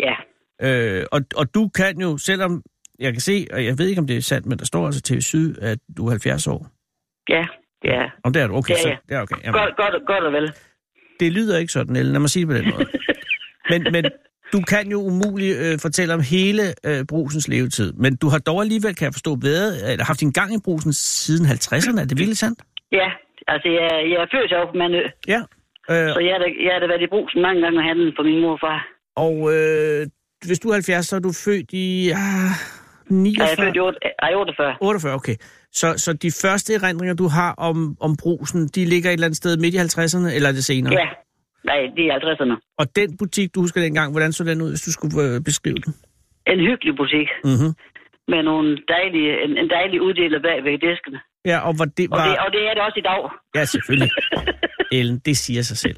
J: Ja,
C: Øh, og, og du kan jo, selvom jeg kan se, og jeg ved ikke, om det er sandt, men der står altså TV Syd, at du er 70 år.
J: ja, ja.
C: Om det er du, okay.
J: Ja,
C: Så,
J: ja.
C: det er okay. Jamen,
J: Godt, godt, godt og vel.
C: det lyder ikke sådan, Ellen. Lad mig sige det på den måde. men, men du kan jo umuligt øh, fortælle om hele øh, brusens levetid. Men du har dog alligevel, kan jeg forstå, været, eller haft din gang i brusen siden 50'erne. Er det virkelig sandt?
J: Ja, altså jeg, jeg er født op på Mandø,
C: Ja. Øh,
J: så jeg har, da, jeg har da været i brusen mange gange og handlet for min mor og far.
C: og øh, hvis du er 70, så er du født i ah, 49?
J: Jeg er født i otte- ej, 48.
C: 48, okay. Så, så de første erindringer, du har om, om brusen, de ligger et eller andet sted midt i 50'erne, eller er det senere?
J: Ja, nej, det er 50'erne.
C: Og den butik, du husker dengang, hvordan så den ud, hvis du skulle øh, beskrive den?
J: En hyggelig butik.
C: Mm-hmm.
J: med nogle dejlige, en, en dejlig uddeler bag ved diskene.
C: Ja, og, hvor det
J: Og,
C: var...
J: det, og det er det også i dag.
C: Ja, selvfølgelig. Ellen, det siger sig selv.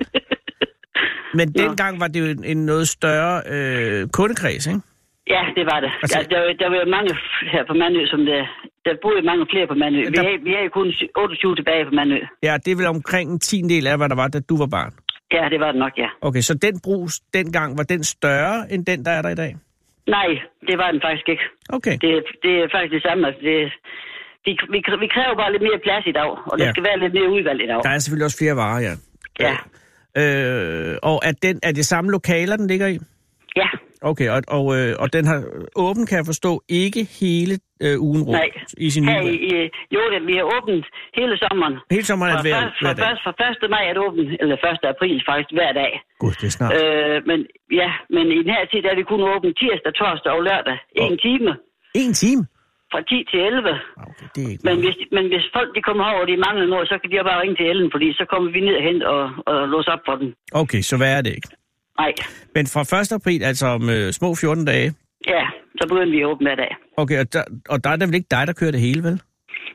C: Men
J: Ja.
C: dengang var det jo en, en noget større øh, kundekreds, ikke?
J: Ja, det var det.
C: Altså-
J: der, der, der var mange her på Mandø, som der, der boede mange flere på Mandø. Vi
C: Der-
J: er, vi er jo kun 28 tilbage på Mandø.
C: Ja, det er vel omkring en tiendel af, hvad der var, da du var barn.
J: Ja, det var det nok, ja.
C: Okay, så den brus dengang, var den større end den, der er der i dag?
J: Nej, det var den faktisk ikke.
C: Okay.
J: Det, det er faktisk det samme. Altså, det, vi, vi, vi kræver bare lidt mere plads i dag, og der
C: Ja.
J: skal være lidt mere udvalg i dag.
C: Der er selvfølgelig også flere varer, ja.
J: Ja,
C: Øh, og er, den, er det samme lokaler, den ligger i?
J: ja,
C: Okay, og, og, øh, og den har åben, kan jeg forstå, ikke hele øh, ugen rundt
J: nej.
C: i sin
J: Her i, i, jo, det, vi har åbent hele sommeren.
C: Hele sommeren er hver,
J: først,
C: hver dag.
J: først, fra 1. maj er det åbent, eller 1. april faktisk, hver dag.
C: Gud, det er snart.
J: Øh, men ja, men i den her tid, er vi kun åbent tirsdag, torsdag og lørdag. En
C: Og-
J: time
C: En time?
J: fra 10 til 11.
C: Okay, det er ikke
J: Men hvis, men hvis folk de kommer over, og de mangler noget, så kan de jo bare ringe til Ellen, fordi så kommer vi ned hente og, og låse op for den.
C: Okay, så hvad er det ikke?
J: Nej,
C: Men fra 1. april, altså om øh, små 14 dage,
J: ja, så begynder vi at åbne hver dag.
C: okay, og der, og der er det vel ikke dig, der kører det hele, vel?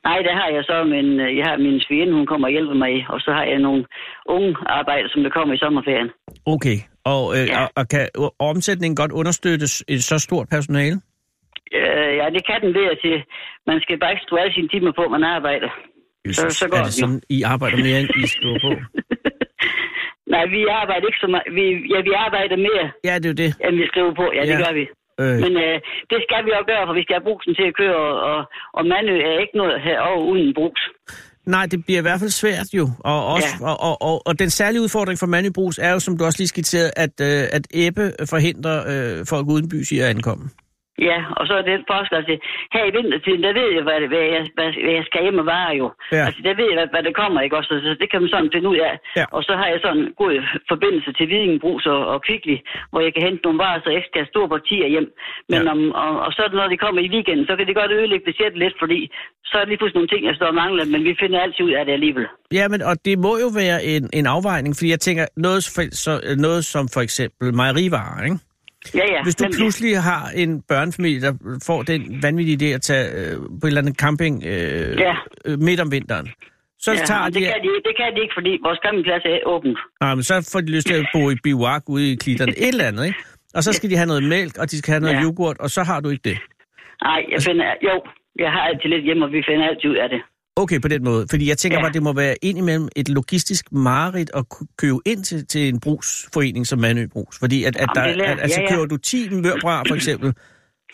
J: Nej, der har jeg så min, øh, jeg har min svigerinde, hun kommer og hjælper mig, og så har jeg nogle unge arbejdere, som der kommer i sommerferien.
C: Okay, og, øh,
J: Ja.
C: og, og kan omsætningen godt understøttes et så stort personale?
J: Øh, ja, det kan den ved at sige, man skal bare ikke stå alle sine timer på, man arbejder. Så, så går
C: er
J: det
C: det sådan, I arbejder mere, end I skriver på?
J: Nej, vi arbejder ikke så meget. Vi, ja, vi arbejder mere,
C: Ja, det er jo det.
J: end vi skriver på. Ja, det
C: Ja.
J: gør vi.
C: Øh,
J: Men øh, det skal vi også gøre, for vi skal have brugsen til at køre, og, og, og Mandø er ikke noget herovre uden brugs.
C: nej, det bliver i hvert fald svært jo. Og, også,
J: Ja.
C: og, og, og, og den særlige udfordring for Brugs er jo, som du også lige skitserede, at, øh, at Ebbe forhindrer øh, folk uden bys i at ankomme.
J: Ja, og så er det forskel til, her i vintertiden, der ved jeg, hvad, det, hvad, jeg, hvad, hvad jeg skal hjem og vare jo.
C: Ja.
J: Altså, der ved jeg, hvad, hvad der kommer, ikke også? Så det kan man sådan finde ud af.
C: Ja.
J: Og så har jeg sådan en god forbindelse til Vidingenbrus og, og Kvickly, hvor jeg kan hente nogle varer, så jeg ikke skal have store partier hjem. Men
C: Ja.
J: om, og, og, så når de kommer i weekenden, så kan det godt ødelægge budgettet lidt, fordi så er det lige pludselig nogle ting, jeg står og mangler, men vi finder altid ud af det alligevel.
C: Ja, men og det må jo være en, en afvejning, fordi jeg tænker, noget, for, så, noget som for eksempel mejerivarer, ikke?
J: Ja, ja.
C: Hvis du
J: nemlig.
C: pludselig har en børnefamilie, der får den vanvittige idé at tage øh, på en eller anden camping øh,
J: Ja.
C: øh, midt om vinteren, så
J: Ja,
C: tager de...
J: det, kan de, det kan de ikke, fordi vores campingplads er åbent.
C: Nej, men så får de lyst til at bo i bivak ude i klitterne. Et eller andet, ikke? Og så skal de have noget mælk, og de skal have noget
J: Ja.
C: yoghurt, og så har du ikke det.
J: Nej, jeg finder, jo, jeg har altid lidt hjemme, og vi finder altid ud af det.
C: Okay, på den måde. Fordi jeg tænker
J: Ja.
C: bare, det må være indimellem et logistisk mareridt at købe ind til, til en brugsforening som Mandø Brugs. Fordi at, at, der,
J: er
C: at altså,
J: Ja, ja.
C: køber du 10 mørbræ for eksempel,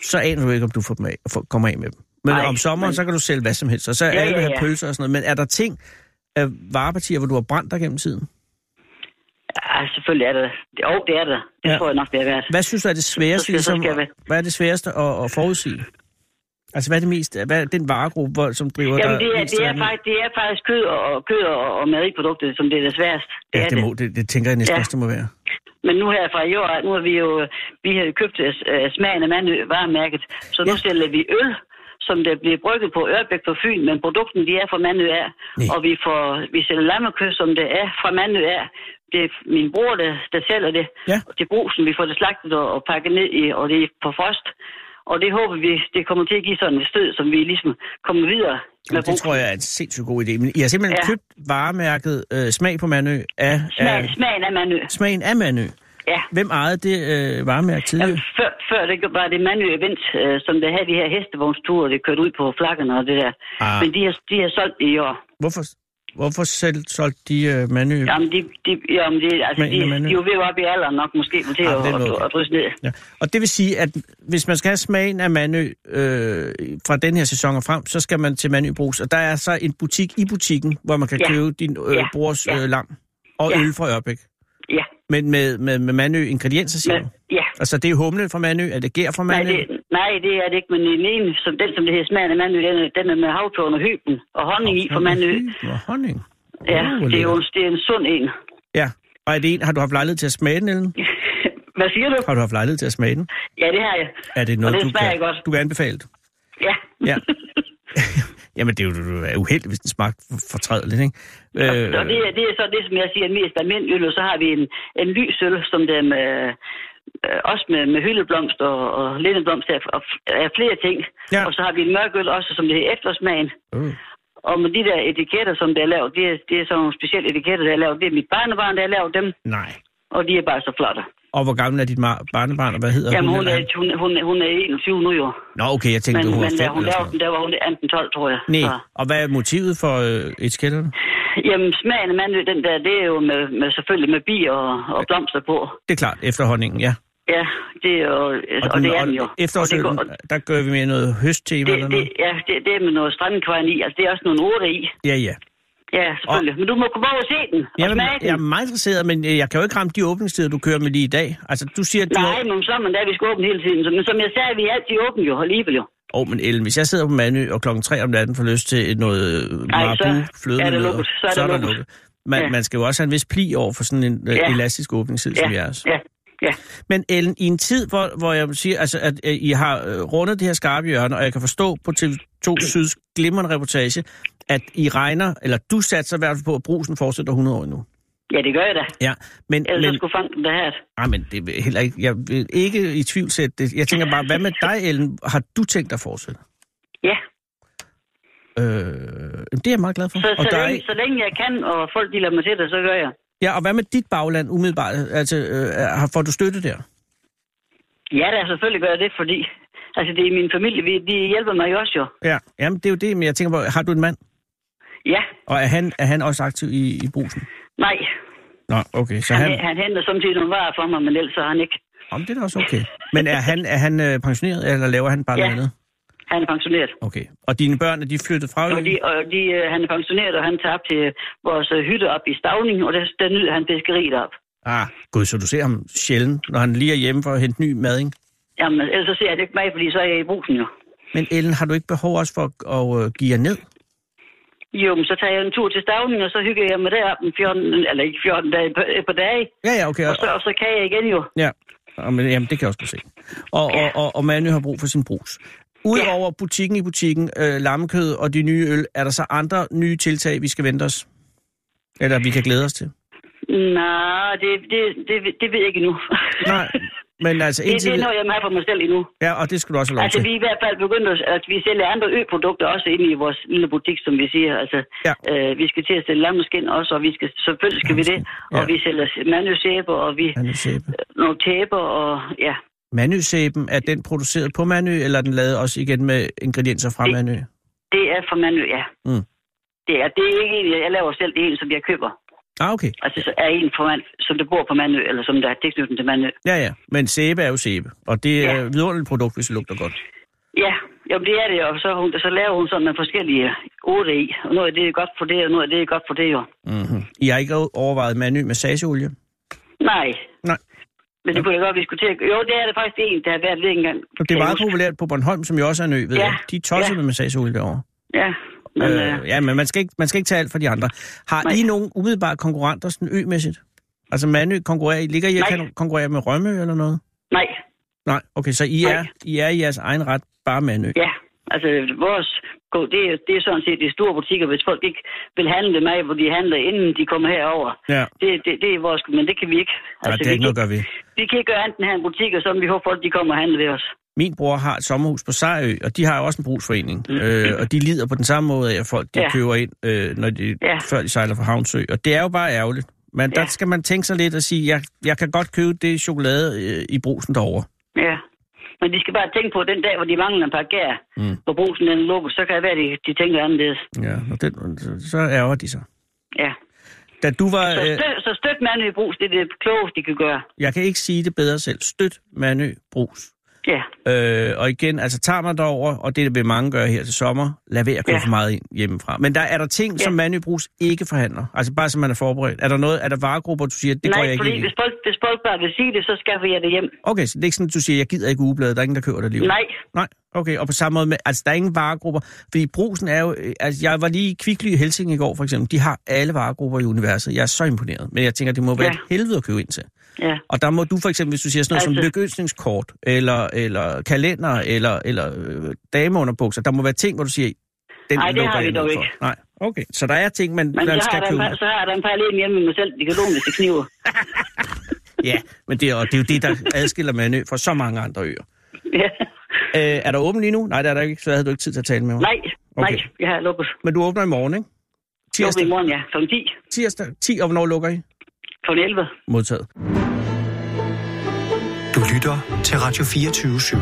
C: så aner du ikke, om du får dem af, får, kommer af med dem. Men
J: Nej,
C: om sommeren,
J: men-
C: så kan du sælge hvad som helst, og så
J: Ja,
C: alle
J: ja,
C: vil have
J: ja.
C: pølser og sådan noget. Men er der ting af varepartier, hvor du har brændt dig gennem tiden?
J: Ja, selvfølgelig er det. oh, det er det. Det
C: Ja.
J: ja. tror jeg nok, det er værd.
C: Hvad synes du er det sværeste,
J: Så skal- så
C: ligesom,
J: skal jeg
C: hvad er det sværeste at, at forudsige? Altså, hvad er det mest, hvad er den varegruppe, hvor, som driver
J: Jamen,
C: dig
J: det er,
C: mest
J: det, er faktisk, det er faktisk kød og, kød og, og mejeriprodukter, som det er det sværeste. Det
C: Ja,
J: er
C: det, må, det, det tænker jeg næsten
J: Ja.
C: må være.
J: Men nu her fra i år, nu har vi jo vi har købt uh, smagen af Mandø varemærket, så nu
C: Ja.
J: sælger vi øl, som der bliver brygget på Ørbæk på Fyn, men produkten de er fra Mandø af.
C: Nej.
J: Og vi, får, vi sælger lammekød, som det er fra Mandø af. Det er min bror, der, der sælger det
C: Ja.
J: til brusen. Vi får det slagtet og, og pakket ned i, og det er på frost. Og det håber vi, det kommer til at give sådan et stød, som vi ligesom kommer videre med
C: det tror jeg er en sindssygt god idé. Men I har simpelthen ja. Købt varemærket øh, Smag på Manø af,
J: Smag,
C: af
J: smagen af Mandø.
C: smagen af Manø.
J: Ja.
C: Hvem ejede det øh, varemærke tidligere?
J: Jamen, før, før det var det Mandø Event, øh, som der havde de her hestevognsture, det kørte ud på flakkerne og det der.
C: Ah.
J: Men de har, de har solgt det i år.
C: Hvorfor, hvorfor selv solgte de øh, Manø?
J: Jamen, de, de, jamen de, altså, de,
C: Mandø.
J: de er jo ved op i alderen nok måske til
C: Ah,
J: at, at, drysse ned.
C: Ja. Og det vil sige, at hvis man skal have smagen af Manø øh, fra den her sæson og frem, så skal man til Manø Brugs. Og der er så en butik i butikken, hvor man kan
J: Ja.
C: købe din øh,
J: Ja.
C: brors
J: Ja.
C: øh, lam og
J: Ja.
C: øl fra Ørbæk.
J: Ja,
C: Men med, med, med Manø ingredienser, siger
J: men,
C: du?
J: ja.
C: Altså, det er humle fra Manø, er det gær fra
J: Nej
C: Manø?
J: det, nej, det er det ikke, men den ene, som, den som det hedder smagen af Mandø, den, den er med havtårn og hyben og honning i fra Mandø.
C: Og honning.
J: Ja,
C: Åh, hvor
J: det er jo
C: lækkert.
J: det er en sund en.
C: Ja, og er det en, har du haft lejlighed til at smage den, Ellen?
J: Hvad siger du?
C: Har du haft lejlighed til at smage den?
J: Ja, det har jeg.
C: Er det noget,
J: og det
C: du, kan,
J: godt.
C: du kan anbefale? det?
J: Ja.
C: Ja. Jamen, det er jo uheldigt, hvis den smagte fortrædeligt, ikke?
J: Øh, og det, er- det er så det, som jeg siger, mest almindelig øl, og så har vi en, en lys øl, som der med, øh, også med, med hyldeblomst og, og lindeblomst og, og, og flere ting.
C: Ja.
J: Og så har vi en mørkøl også, som det hedder efterårsmagen.
C: Uh.
J: Og med de der etiketter, som der er lavet, det er, det er sådan nogle specielle etiketter, der er lavet. Det er mit barnebarn, der har lavet dem,
C: Nej.
J: og de er bare så flotte.
C: Og hvor gammel er dit barnebarn, og hvad hedder
J: Jamen,
C: hun?
J: hun er, hun, hun, hun er 21 nu jo.
C: Nå, okay, jeg tænkte,
J: Men,
C: hun var
J: men da
C: fem
J: hun lavede den, der var hun 18-12, tror jeg.
C: Nej,
J: Så,
C: og hvad er motivet for øh, etiketterne?
J: jamen, smagen af mandø, den der, det er jo med, med selvfølgelig med bi og, og blomster på.
C: Det er klart, efterhåndingen, ja.
J: Ja, det er jo, og, og det er den jo.
C: Efterårsølen,
J: Og går-
C: der gør vi med noget høsttema eller noget?
J: det, ja, det, det er med noget strandkvejen i. Altså, det er også nogle urter i.
C: Ja, ja.
J: Ja, selvfølgelig. Men du må komme over og se den og
C: Jamen,
J: den.
C: jeg er meget interesseret, men øh, jeg kan jo ikke ramme de åbningstider, du kører med lige i dag. Altså, du siger, at du...
J: Nej, men så er vi skal åbne hele tiden. Så, men som jeg sagde, vi er altid åbne jo, alligevel jo.
C: Åh, oh, men Ellen, hvis jeg sidder på Mandø og klokken 3 om natten får lyst til noget
J: så
C: marabu, fløde
J: er det lukket. Så er det
C: så er der
J: lukket.
C: lukket. Man,
J: Ja.
C: man skal jo også have en vis pli over for sådan en øh,
J: Ja.
C: elastisk åbningstid som jeres.
J: Ja, ja.
C: Men Ellen, i en tid, hvor, hvor jeg siger, altså, at øh, I har øh, rundet det her skarpe hjørne, og jeg kan forstå på TV2 Syds glimrende reportage, at I regner, eller du satser i hvert fald på, at brusen fortsætter 100 år endnu.
J: Ja, det gør jeg da.
C: Ja, men,
J: Ellers
C: men
J: skulle fange den der her.
C: Nej, men det er heller ikke, jeg vil ikke i tvivl sætte det. Jeg tænker bare, hvad med dig, Ellen? Har du tænkt dig at fortsætte?
J: Ja,
C: Øh, det er jeg meget glad for.
J: så,
C: og
J: så,
C: der er,
J: længe, så længe jeg kan, og folk de lader mig til det, så gør jeg.
C: ja, og hvad med dit bagland umiddelbart? Altså, øh, har- får du støtte der?
J: Ja, da, selvfølgelig gør jeg det, fordi altså, det er min familie, vi, de hjælper mig jo også jo.
C: Ja, jamen det er jo det, men jeg tænker på, har du en mand?
J: Ja,
C: Og er han, er han også aktiv i, i brusen?
J: nej.
C: Nå, okay, så
J: Han,
C: han...
J: han henter samtidig nogle varer for mig, men ellers er han ikke.
C: Om det er da også okay. Men er han, er han øh, pensioneret, eller laver han bare
J: Ja.
C: noget andet?
J: Han er pensioneret.
C: Okay. Og dine børn, er de flyttet fra
J: Og, de, og de, øh, han er pensioneret, og han tager op til vores øh, hytte op i Stavning, og der, der nyder han fiskeriet op.
C: Ah, gud, så du ser ham sjældent, når han lige er hjemme for at hente ny mading?
J: Jamen, ellers så ser jeg det ikke mig, fordi så er jeg i brusen jo.
C: Men Ellen, har du ikke behov også for at, at give jer ned?
J: Jo, men så tager jeg en tur til Stavning, og så hygger jeg mig derop en 14, eller ikke 14 dage, på, på dage.
C: Ja, ja, okay.
J: Og så, og så kan jeg igen jo.
C: Ja, og, men, jamen, det kan jeg også se. Og, og, og, og Manu har brug for sin brus. Udover butikken i butikken, øh, lammekød og de nye øl, er der så andre nye tiltag, vi skal vente os? Eller vi kan glæde os til?
J: Nej, det, det, det, det ved jeg ikke endnu.
C: Nej, men altså
J: det, det
C: indtil...
J: er noget, jeg må have for mig selv endnu.
C: Ja, og det skal du også have lov
J: Altså,
C: til.
J: vi er i hvert fald begyndt at, at vi sælger andre ø-produkter også inde i vores lille butik, som vi siger. Altså,
C: Ja.
J: øh, vi skal til at sælge lammeskin også, og vi skal, selvfølgelig skal vi det. Og
C: Ja.
J: vi sælger manusæber, og vi
C: Manøsæbe.
J: nogle tæber, og ja.
C: Manøsæben, er den produceret på Manø, eller er den lavet også igen med ingredienser fra
J: Det-
C: Manø?
J: Det er fra Manø, ja.
C: Mm.
J: Det er, det er ikke en, jeg laver selv, det er en, som jeg køber.
C: Ah, okay.
J: Altså, så er en, fra, Man- som der bor på Manø, eller som der er tilknyttet til Manø.
C: Ja, ja. Men sæbe er jo sæbe, og det er
J: Ja.
C: et vidunderligt produkt, hvis det lugter godt.
J: Ja, jo, det er det, og så, hun, så laver hun sådan med forskellige otte i. Og noget af det er godt for det, og noget af det er godt for det, jo.
C: Mm-hmm. I har ikke overvejet Manø massageolie?
J: Nej,
C: Nej.
J: men det kunne jeg godt, vi skulle til at... Jo, det er det faktisk en, der har været lidt engang.
C: Det er meget populært på Bornholm, som jo også er en ø, ved
J: Ja.
C: jeg. De er tosset
J: Ja.
C: med massageolie derovre.
J: Ja, men... Øh,
C: Øh, ja, men man skal, ikke, man skal ikke tage alt for de andre. Har
J: Nej.
C: I nogen umiddelbare konkurrenter sådan ømæssigt? Altså Manø konkurrerer I, ligger I og kan konkurrere med Rømø eller noget?
J: nej,
C: Nej, okay, så I
J: Nej.
C: er, I er i jeres egen ret bare Manø.
J: ja. Altså, vores... Det er, det er sådan set de store butikker, hvis folk ikke vil handle med, hvor de handler, inden de kommer herover.
C: Ja,
J: Det, det, det er vores... Men det kan vi ikke.
C: Nej, det er
J: vi,
C: ikke noget gøre ved.
J: vi kan ikke gøre andet end have en butik, og så vi håber folk, de kommer og handler ved os.
C: Min bror har et sommerhus på Sejø, og de har jo også en brugsforening. Øh, og de lider på den samme måde af, at folk de
J: Mm. Ja.
C: køber ind, øh, når de,
J: Ja.
C: før de sejler fra Havnsø. Og det er jo bare ærgerligt. Men der
J: Ja.
C: skal man tænke sig lidt og sige, jeg, jeg kan godt købe det chokolade øh, i brusen derovre.
J: Ja. Men de skal bare tænke på, at den dag, hvor de mangler en par gær,
C: Mm.
J: mm. hvor brusen den lukker, så kan det være, at de, de tænker anderledes.
C: Ja, og den, så, ærger de sig.
J: Ja.
C: Da du var...
J: Så,
C: Øh,
J: støt, så støt mand i brus, det er det klogeste, de kan gøre.
C: jeg kan ikke sige det bedre selv. Støt Manø Brus.
J: Ja.
C: Øh, og igen, altså tager man derover, og det vil mange gøre her til sommer, lad være at købe
J: Ja.
C: for meget ind hjemmefra. Men der er der ting,
J: Ja.
C: som Manø Brus ikke forhandler. Altså bare så man er forberedt. Er der noget, er der varegrupper, du siger, det går jeg
J: Nej,
C: ikke
J: fordi
C: ind
J: hvis folk, hvis folk bare vil sige det, så skaffer jeg det hjem.
C: Okay, så det er ikke sådan, at du siger, jeg gider ikke ugebladet, der er ingen, der køber det alligevel?
J: Nej.
C: Nej, okay, og på samme måde med, altså der er ingen varegrupper, fordi brusen er jo, øh, altså jeg var lige i Kvickly i Helsing i går for eksempel, de har alle varegrupper i universet, jeg er så imponeret, men jeg tænker, det må være
J: Ja.
C: et helvede at købe ind til.
J: Ja.
C: Og der må du for eksempel, hvis du siger sådan noget altså, som lykønsningskort, eller, eller kalender, eller, eller øh, dameunderbukser, der må være ting, hvor du siger, den
J: Nej, det har vi dog
C: for.
J: ikke.
C: Nej, okay, så der er ting, man,
J: Men
C: man skal købe.
J: par- så har der en par alene hjemme med mig selv, de det kniver.
C: Ja, men det er, og det er jo det, der adskiller Mandø fra så mange andre øer.
J: Ja.
C: Øh, er der åben lige nu? Nej, det er der ikke, så havde du ikke tid til at tale med mig.
J: Nej,
C: Okay.
J: nej, jeg har lukket.
C: Men du åbner i morgen, ikke? Tirsdag,
J: i morgen, ja. Kl. 10.
C: tirsdag 10, og hvornår lukker I?
J: Kl. 11.
C: Modtaget.
F: Du lytter til Radio 24 /7.